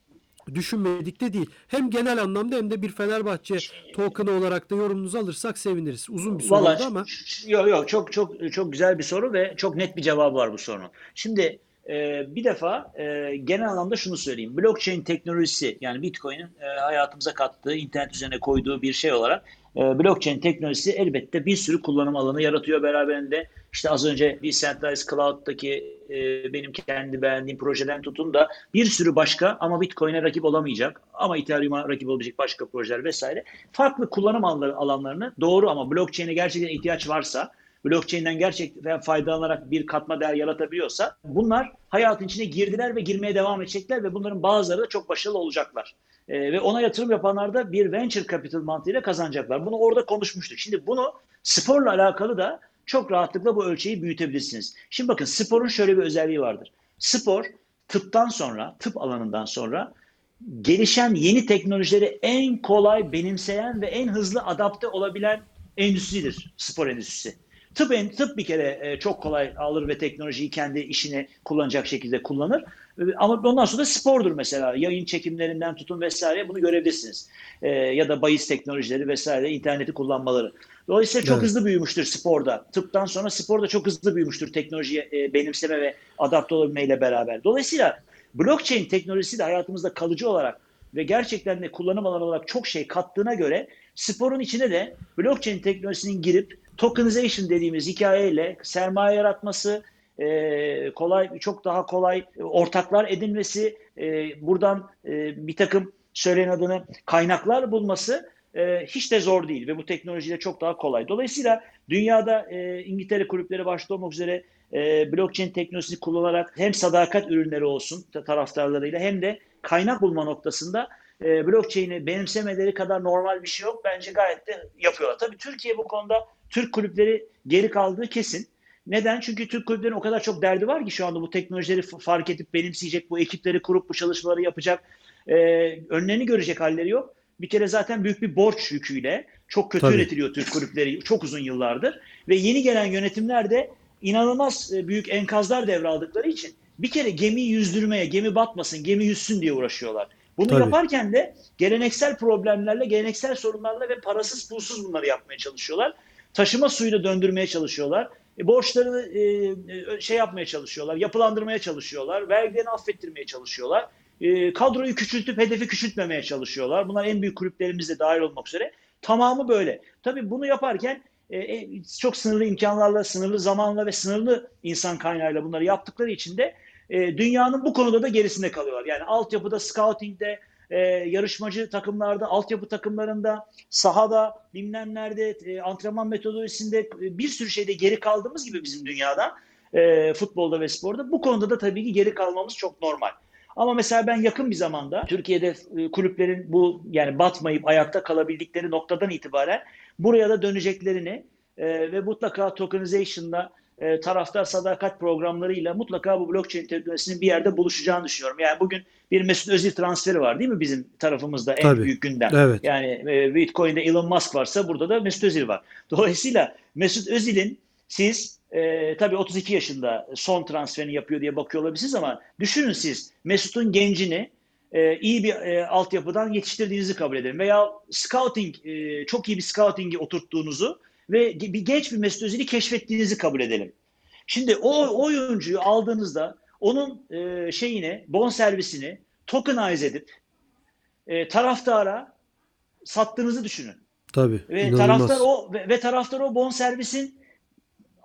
düşünmedik de değil. Hem genel anlamda hem de bir Fenerbahçe token'ı olarak da yorumunuzu alırsak seviniriz. Uzun bir soru oldu Vallahi ama. yok yok çok çok çok güzel bir soru ve çok net bir cevabı var bu sorunun. Şimdi e, bir defa e, genel anlamda şunu söyleyeyim. Blockchain teknolojisi yani Bitcoin'in e, hayatımıza kattığı, internet üzerine koyduğu bir şey olarak e, blockchain teknolojisi elbette bir sürü kullanım alanı yaratıyor beraberinde. İşte az önce Decentralized Cloud'daki e, benim kendi beğendiğim projeden tutun da bir sürü başka ama Bitcoin'e rakip olamayacak ama Ethereum'a rakip olabilecek başka projeler vesaire. Farklı kullanım alanları- alanlarını doğru ama blockchain'e gerçekten ihtiyaç varsa blockchain'den gerçekten faydalanarak bir katma değer yaratabiliyorsa bunlar hayatın içine girdiler ve girmeye devam edecekler ve bunların bazıları da çok başarılı olacaklar. Ee, ve ona yatırım yapanlar da bir venture capital mantığıyla kazanacaklar. Bunu orada konuşmuştuk. Şimdi bunu sporla alakalı da çok rahatlıkla bu ölçeği büyütebilirsiniz. Şimdi bakın sporun şöyle bir özelliği vardır. Spor tıptan sonra, tıp alanından sonra gelişen yeni teknolojileri en kolay benimseyen ve en hızlı adapte olabilen endüstridir spor endüstrisi. Tıp, en- tıp bir kere e, çok kolay alır ve teknolojiyi kendi işine kullanacak şekilde kullanır. E, Ama ondan sonra da spordur mesela. Yayın çekimlerinden tutun vesaire bunu görebilirsiniz. E, ya da bahis teknolojileri vesaire interneti kullanmaları. Dolayısıyla çok Evet. hızlı büyümüştür sporda. Tıptan sonra sporda çok hızlı büyümüştür teknolojiye e, benimseme ve adapte olabilmeyle beraber. Dolayısıyla blockchain teknolojisi de hayatımızda kalıcı olarak ve gerçekten de kullanım alanı olarak çok şey kattığına göre sporun içine de blockchain teknolojisinin girip tokenization dediğimiz hikayeyle sermaye yaratması, e, kolay çok daha kolay ortaklar edinmesi, e, buradan e, bir takım söyleyen adını kaynaklar bulması e, hiç de zor değil ve bu teknolojiyle çok daha kolay. Dolayısıyla dünyada e, İngiltere kulüpleri başta olmak üzere e, blockchain teknolojisini kullanarak hem sadakat ürünleri olsun taraftarlarıyla hem de kaynak bulma noktasında e, blockchain'i benimsemeleri kadar normal bir şey yok. Bence gayet de yapıyorlar. Tabii Türkiye bu konuda Türk kulüpleri geri kaldığı kesin. Neden? Çünkü Türk kulüplerinin o kadar çok derdi var ki şu anda bu teknolojileri fark edip benimseyecek, bu ekipleri kurup bu çalışmaları yapacak, e, önlerini görecek halleri yok. Bir kere zaten büyük bir borç yüküyle çok kötü Tabii. yönetiliyor Türk kulüpleri çok uzun yıllardır. Ve yeni gelen yönetimler de inanılmaz e, büyük enkazlar devraldıkları için bir kere gemiyi yüzdürmeye, gemi batmasın, gemi yüzsün diye uğraşıyorlar. Bunu Tabii. yaparken de geleneksel problemlerle, geleneksel sorunlarla ve parasız pulsuz bunları yapmaya çalışıyorlar. Taşıma suyunu döndürmeye çalışıyorlar. E, borçları e, e, şey yapmaya çalışıyorlar, yapılandırmaya çalışıyorlar, vergilerini affettirmeye çalışıyorlar. E, kadroyu küçültüp hedefi küçültmemeye çalışıyorlar. Bunlar en büyük kulüplerimiz de dahil olmak üzere. Tamamı böyle. Tabii bunu yaparken e, e, çok sınırlı imkanlarla, sınırlı zamanla ve sınırlı insan kaynağıyla bunları yaptıkları için de e, dünyanın bu konuda da gerisinde kalıyorlar. Yani altyapıda, scouting'de, e, yarışmacı takımlarda, altyapı takımlarında, sahada, bilmem nerede, e, antrenman metodolojisinde e, bir sürü şeyde geri kaldığımız gibi bizim dünyada, e, futbolda ve sporda bu konuda da tabii ki geri kalmamız çok normal. Ama mesela ben yakın bir zamanda Türkiye'de e, kulüplerin bu yani batmayıp ayakta kalabildikleri noktadan itibaren buraya da döneceklerini e, ve mutlaka tokenization'la e, taraftar sadakat programlarıyla mutlaka bu blockchain teknolojisinin bir yerde buluşacağını düşünüyorum. Yani bugün bir Mesut Özil transferi var değil mi bizim tarafımızda en Tabii. büyük gündem. Evet. Yani e, Bitcoin'de Elon Musk varsa burada da Mesut Özil var. Dolayısıyla Mesut Özil'in siz e, tabii 32 yaşında son transferini yapıyor diye bakıyor olabilirsiniz ama düşünün siz Mesut'un gencini e, iyi bir e, altyapıdan yetiştirdiğinizi kabul edelim. Veya scouting, e, çok iyi bir scouting'i oturttuğunuzu ve bir genç bir Mesut Özil'i keşfettiğinizi kabul edelim. Şimdi o oyuncuyu aldığınızda onun e, şeyini, bonservisini tokenize edip e, taraftara sattığınızı düşünün. Tabii. Ve inanılmaz. taraftar o ve, ve taraftar o bonservisin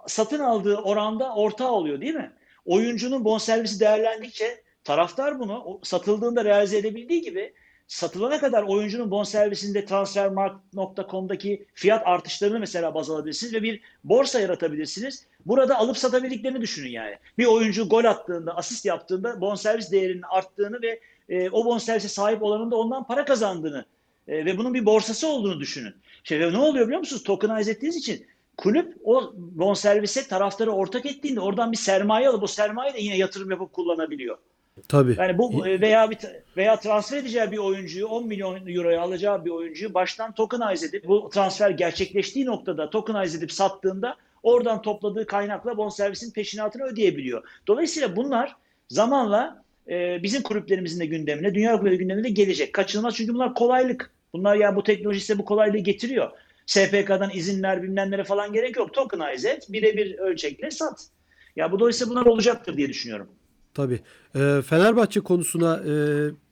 satın aldığı oranda ortağı oluyor değil mi? Oyuncunun bonservisi değerlendikçe taraftar bunu satıldığında realize edebildiği gibi satılana kadar oyuncunun bonservisinde transfermarkt.com'daki fiyat artışlarını mesela baz alabilirsiniz ve bir borsa yaratabilirsiniz. Burada alıp satabildiklerini düşünün yani. Bir oyuncu gol attığında, asist yaptığında bonservis değerinin arttığını ve e, o bonservise sahip olanın da ondan para kazandığını e, ve bunun bir borsası olduğunu düşünün. Şey, ve ne oluyor biliyor musunuz? Tokenize ettiğiniz için kulüp o bonservise taraftarı ortak ettiğinde oradan bir sermaye alıp o sermaye de yine yatırım yapıp kullanabiliyor. Tabii. Yani bu e, veya bir veya transfer edeceği bir oyuncuyu 10 milyon euroya alacağı bir oyuncuyu baştan tokenize edip bu transfer gerçekleştiği noktada tokenize edip sattığında oradan topladığı kaynakla bonservisin peşinatını ödeyebiliyor. Dolayısıyla bunlar zamanla e, bizim kulüplerimizin de gündemine, dünya kulüpleri gündemine de gelecek. Kaçınılmaz çünkü bunlar kolaylık. Bunlar ya bu teknoloji size bu kolaylığı getiriyor. SPK'dan izinler bilmemlere falan gerek yok. Tokenize et, birebir ölçekle sat. Ya bu dolayısıyla bunlar olacaktır diye düşünüyorum. Tabii. Ee, Fenerbahçe konusuna e,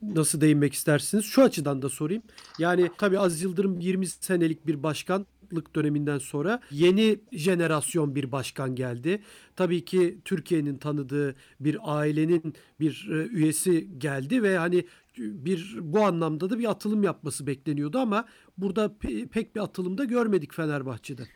nasıl değinmek istersiniz? Şu açıdan da sorayım. Yani tabii Aziz Yıldırım 20 senelik bir başkanlık döneminden sonra yeni jenerasyon bir başkan geldi. Tabii ki Türkiye'nin tanıdığı bir ailenin bir e, üyesi geldi ve hani bir bu anlamda da bir atılım yapması bekleniyordu ama burada pe- pek bir atılım da görmedik Fenerbahçe'de.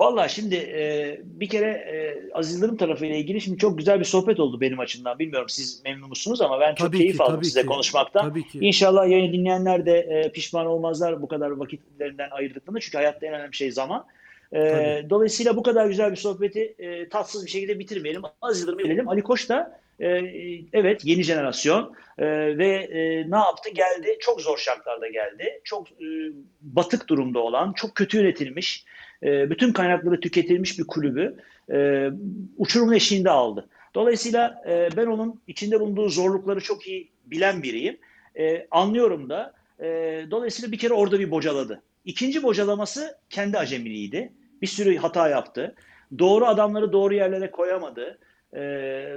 Valla şimdi e, bir kere e, Aziz Yıldırım tarafıyla ilgili şimdi çok güzel bir sohbet oldu benim açımdan. Bilmiyorum siz memnun musunuz ama ben çok Tabii keyif ki, aldım size ki. konuşmaktan. Tabii ki. İnşallah yayını dinleyenler de e, pişman olmazlar bu kadar vakitlerinden ayırdıklarında. Çünkü hayatta en önemli şey zaman. E, Tabii. dolayısıyla bu kadar güzel bir sohbeti e, tatsız bir şekilde bitirmeyelim. Aziz Yıldırım'a gelelim. Ali Koç da e, evet yeni jenerasyon e, ve e, ne yaptı? Geldi. Çok zor şartlarda geldi. Çok e, batık durumda olan, çok kötü yönetilmiş, e, bütün kaynakları tüketilmiş bir kulübü e, uçurumun eşiğinde aldı. Dolayısıyla e, ben onun içinde bulunduğu zorlukları çok iyi bilen biriyim. E, anlıyorum da. E, dolayısıyla bir kere orada bir bocaladı. İkinci bocalaması kendi acemiliğiydi. Bir sürü hata yaptı. Doğru adamları doğru yerlere koyamadı. E,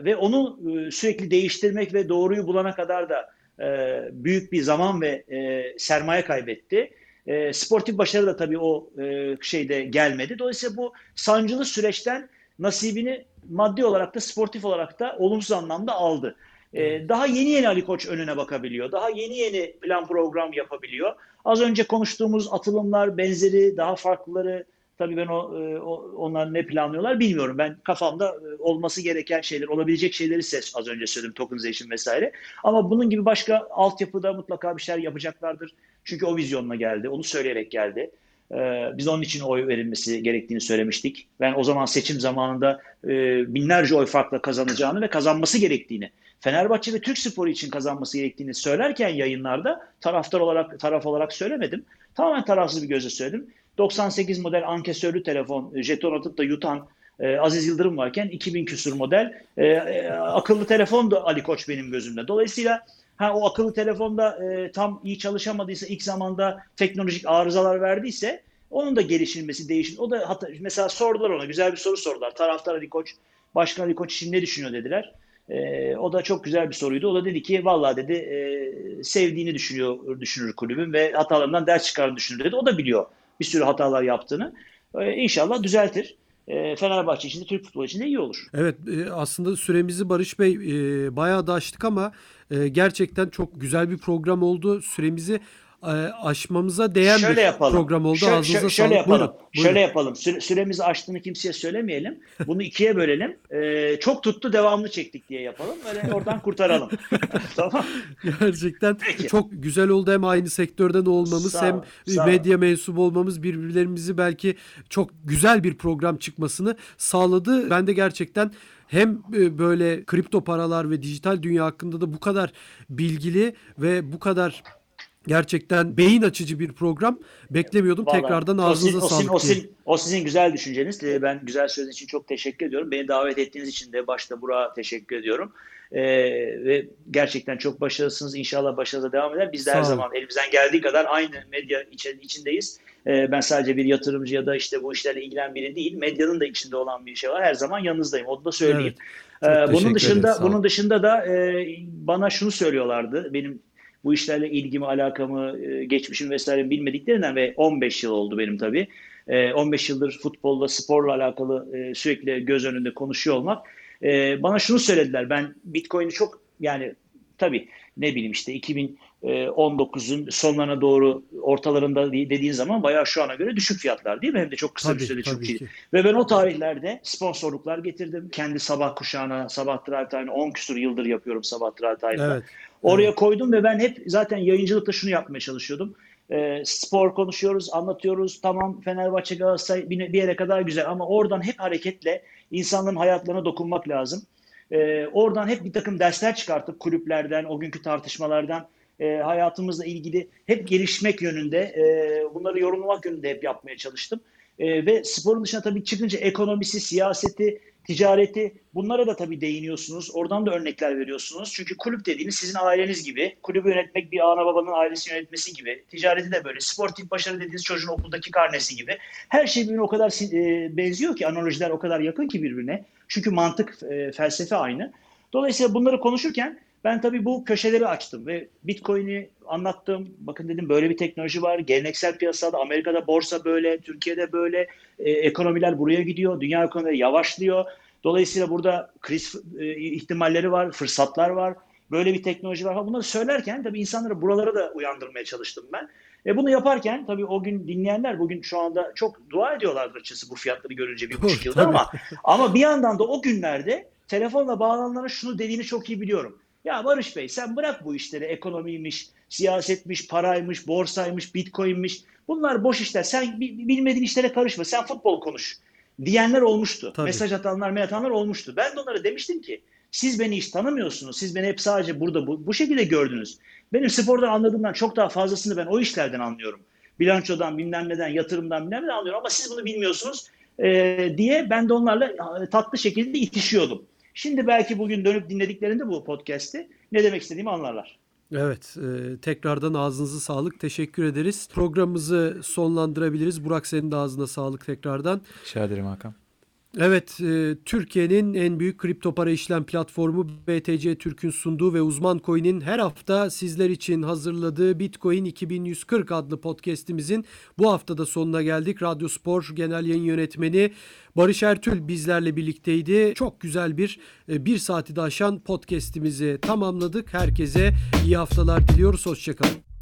ve onu e, sürekli değiştirmek ve doğruyu bulana kadar da e, büyük bir zaman ve e, sermaye kaybetti. E, sportif başarı da tabii o e, şeyde gelmedi. Dolayısıyla bu sancılı süreçten nasibini maddi olarak da sportif olarak da olumsuz anlamda aldı. E, daha yeni yeni Ali Koç önüne bakabiliyor. Daha yeni yeni plan program yapabiliyor. Az önce konuştuğumuz atılımlar, benzeri, daha farklıları tabii ben o, e, o onlar ne planlıyorlar bilmiyorum. Ben kafamda e, olması gereken şeyler, olabilecek şeyleri size az önce söyledim. Tokenization vesaire. Ama bunun gibi başka altyapıda mutlaka bir şeyler yapacaklardır. Çünkü o vizyonla geldi. Onu söyleyerek geldi. Ee, biz onun için oy verilmesi gerektiğini söylemiştik. Ben o zaman seçim zamanında e, binlerce oy farkla kazanacağını ve kazanması gerektiğini, Fenerbahçe ve Türk Sporu için kazanması gerektiğini söylerken yayınlarda taraftar olarak taraf olarak söylemedim. Tamamen tarafsız bir gözle söyledim. 98 model ankesörlü telefon, jeton atıp da yutan e, Aziz Yıldırım varken 2000 küsur model e, e, akıllı telefon da Ali Koç benim gözümde. Dolayısıyla Ha o akıllı telefonda e, tam iyi çalışamadıysa ilk zamanda teknolojik arızalar verdiyse onun da gelişilmesi, değişim. O da hatta mesela sordular ona güzel bir soru sordular. Taraftar Ali Koç, Başkan Ali Koç için ne düşünüyor dediler. E, o da çok güzel bir soruydu. O da dedi ki vallahi dedi e, sevdiğini düşünüyor düşünür kulübün ve hatalarından ders çıkarını düşünür dedi. O da biliyor bir sürü hatalar yaptığını. E, inşallah düzeltir. E, Fenerbahçe için de Türk futbolu için de iyi olur. Evet e, aslında süremizi Barış Bey e, bayağı da aştık ama gerçekten çok güzel bir program oldu. Süremizi aşmamıza değen şöyle bir yapalım. program oldu. Şöyle, Ağzınıza şöyle sağlık. yapalım. Buyurun, buyurun. Şöyle yapalım. Süre, süremizi aştığını kimseye söylemeyelim. Bunu ikiye bölelim. Ee, çok tuttu devamlı çektik diye yapalım. Böyle oradan kurtaralım. tamam. Gerçekten Peki. çok güzel oldu hem aynı sektörden olmamız Sağ hem sağ medya mensubu olmamız birbirlerimizi belki çok güzel bir program çıkmasını sağladı. Ben de gerçekten hem e, böyle kripto paralar ve dijital dünya hakkında da bu kadar bilgili ve bu kadar gerçekten beyin açıcı bir program beklemiyordum. Vallahi Tekrardan o ağzınıza sizin, o sağlık. sizin, o, diyeyim. sizin, o sizin güzel düşünceniz. Ee, Ben güzel söz için çok teşekkür ediyorum. Beni davet ettiğiniz için de başta Burak'a teşekkür ediyorum. Ee, ve gerçekten çok başarılısınız. İnşallah başarılı devam eder. Biz de Sağ her zaman elimizden geldiği kadar aynı medya içi- içindeyiz. Ee, ben sadece bir yatırımcı ya da işte bu işlerle ilgilen biri değil. Medyanın da içinde olan bir şey var. Her zaman yanınızdayım. Onu da söyleyeyim. Çok Ee, bunun dışında bunun dışında da e, bana şunu söylüyorlardı. Benim bu işlerle ilgimi, alakamı, e, geçmişim vesaire bilmediklerinden ve 15 yıl oldu benim tabii. E, 15 yıldır futbolla, sporla alakalı e, sürekli göz önünde konuşuyor olmak. E, bana şunu söylediler. Ben Bitcoin'i çok yani tabii ne bileyim işte 2019'un sonlarına doğru ortalarında dediğin zaman bayağı şu ana göre düşük fiyatlar değil mi? Hem de çok kısa bir sürede çok iyi. Ve ben o tarihlerde sponsorluklar getirdim. Kendi sabah kuşağına, sabah drive time'ı 10 küsur yıldır yapıyorum sabah drive time'da. Evet. Oraya koydum ve ben hep zaten yayıncılıkta şunu yapmaya çalışıyordum. Ee, spor konuşuyoruz, anlatıyoruz. Tamam Fenerbahçe Galatasaray bir, bir yere kadar güzel ama oradan hep hareketle insanların hayatlarına dokunmak lazım. Ee, oradan hep bir takım dersler çıkartıp kulüplerden, o günkü tartışmalardan e, hayatımızla ilgili hep gelişmek yönünde, e, bunları yorumlamak yönünde hep yapmaya çalıştım. E, ve sporun dışına tabii çıkınca ekonomisi, siyaseti, ticareti bunlara da tabii değiniyorsunuz. Oradan da örnekler veriyorsunuz. Çünkü kulüp dediğiniz sizin aileniz gibi. Kulübü yönetmek bir ana babanın ailesi yönetmesi gibi. Ticareti de böyle. Sportif başarı dediğiniz çocuğun okuldaki karnesi gibi. Her şey birbirine o kadar e, benziyor ki analojiler o kadar yakın ki birbirine. Çünkü mantık, e, felsefe aynı. Dolayısıyla bunları konuşurken ben tabii bu köşeleri açtım ve Bitcoin'i anlattım. Bakın dedim böyle bir teknoloji var. Geleneksel piyasada Amerika'da borsa böyle, Türkiye'de böyle. E, ekonomiler buraya gidiyor. Dünya ekonomileri yavaşlıyor. Dolayısıyla burada kriz e, ihtimalleri var, fırsatlar var. Böyle bir teknoloji var. Bunları söylerken tabii insanları buralara da uyandırmaya çalıştım ben. E bunu yaparken tabii o gün dinleyenler bugün şu anda çok dua ediyorlardır açıkçası bu fiyatları görünce bir buçuk yılda ama ama bir yandan da o günlerde telefonla bağlananlara şunu dediğini çok iyi biliyorum. Ya Barış Bey sen bırak bu işleri ekonomiymiş, siyasetmiş, paraymış, borsaymış, bitcoinmiş. Bunlar boş işler. Sen bi- bilmediğin işlere karışma. Sen futbol konuş. Diyenler olmuştu. Tabii. Mesaj atanlar, mail atanlar olmuştu. Ben de onlara demiştim ki siz beni hiç tanımıyorsunuz. Siz beni hep sadece burada bu, bu şekilde gördünüz. Benim spordan anladığımdan çok daha fazlasını ben o işlerden anlıyorum. Bilançodan, bilmem neden, yatırımdan bilmem neden anlıyorum ama siz bunu bilmiyorsunuz Ee, diye ben de onlarla e, tatlı şekilde itişiyordum. Şimdi belki bugün dönüp dinlediklerinde bu podcast'i ne demek istediğimi anlarlar. Evet, e, tekrardan ağzınıza sağlık. Teşekkür ederiz. Programımızı sonlandırabiliriz. Burak senin de ağzına sağlık tekrardan. Rica ederim Hakan. Evet, e, Türkiye'nin en büyük kripto para işlem platformu BTC Türk'ün sunduğu ve Uzman Coin'in her hafta sizler için hazırladığı Bitcoin 2140 adlı podcast'imizin bu haftada sonuna geldik. Radyo Spor Genel Yayın Yönetmeni Barış Ertül bizlerle birlikteydi. Çok güzel bir e, bir saati de aşan podcast'imizi tamamladık. Herkese iyi haftalar diliyoruz. Hoşçakalın.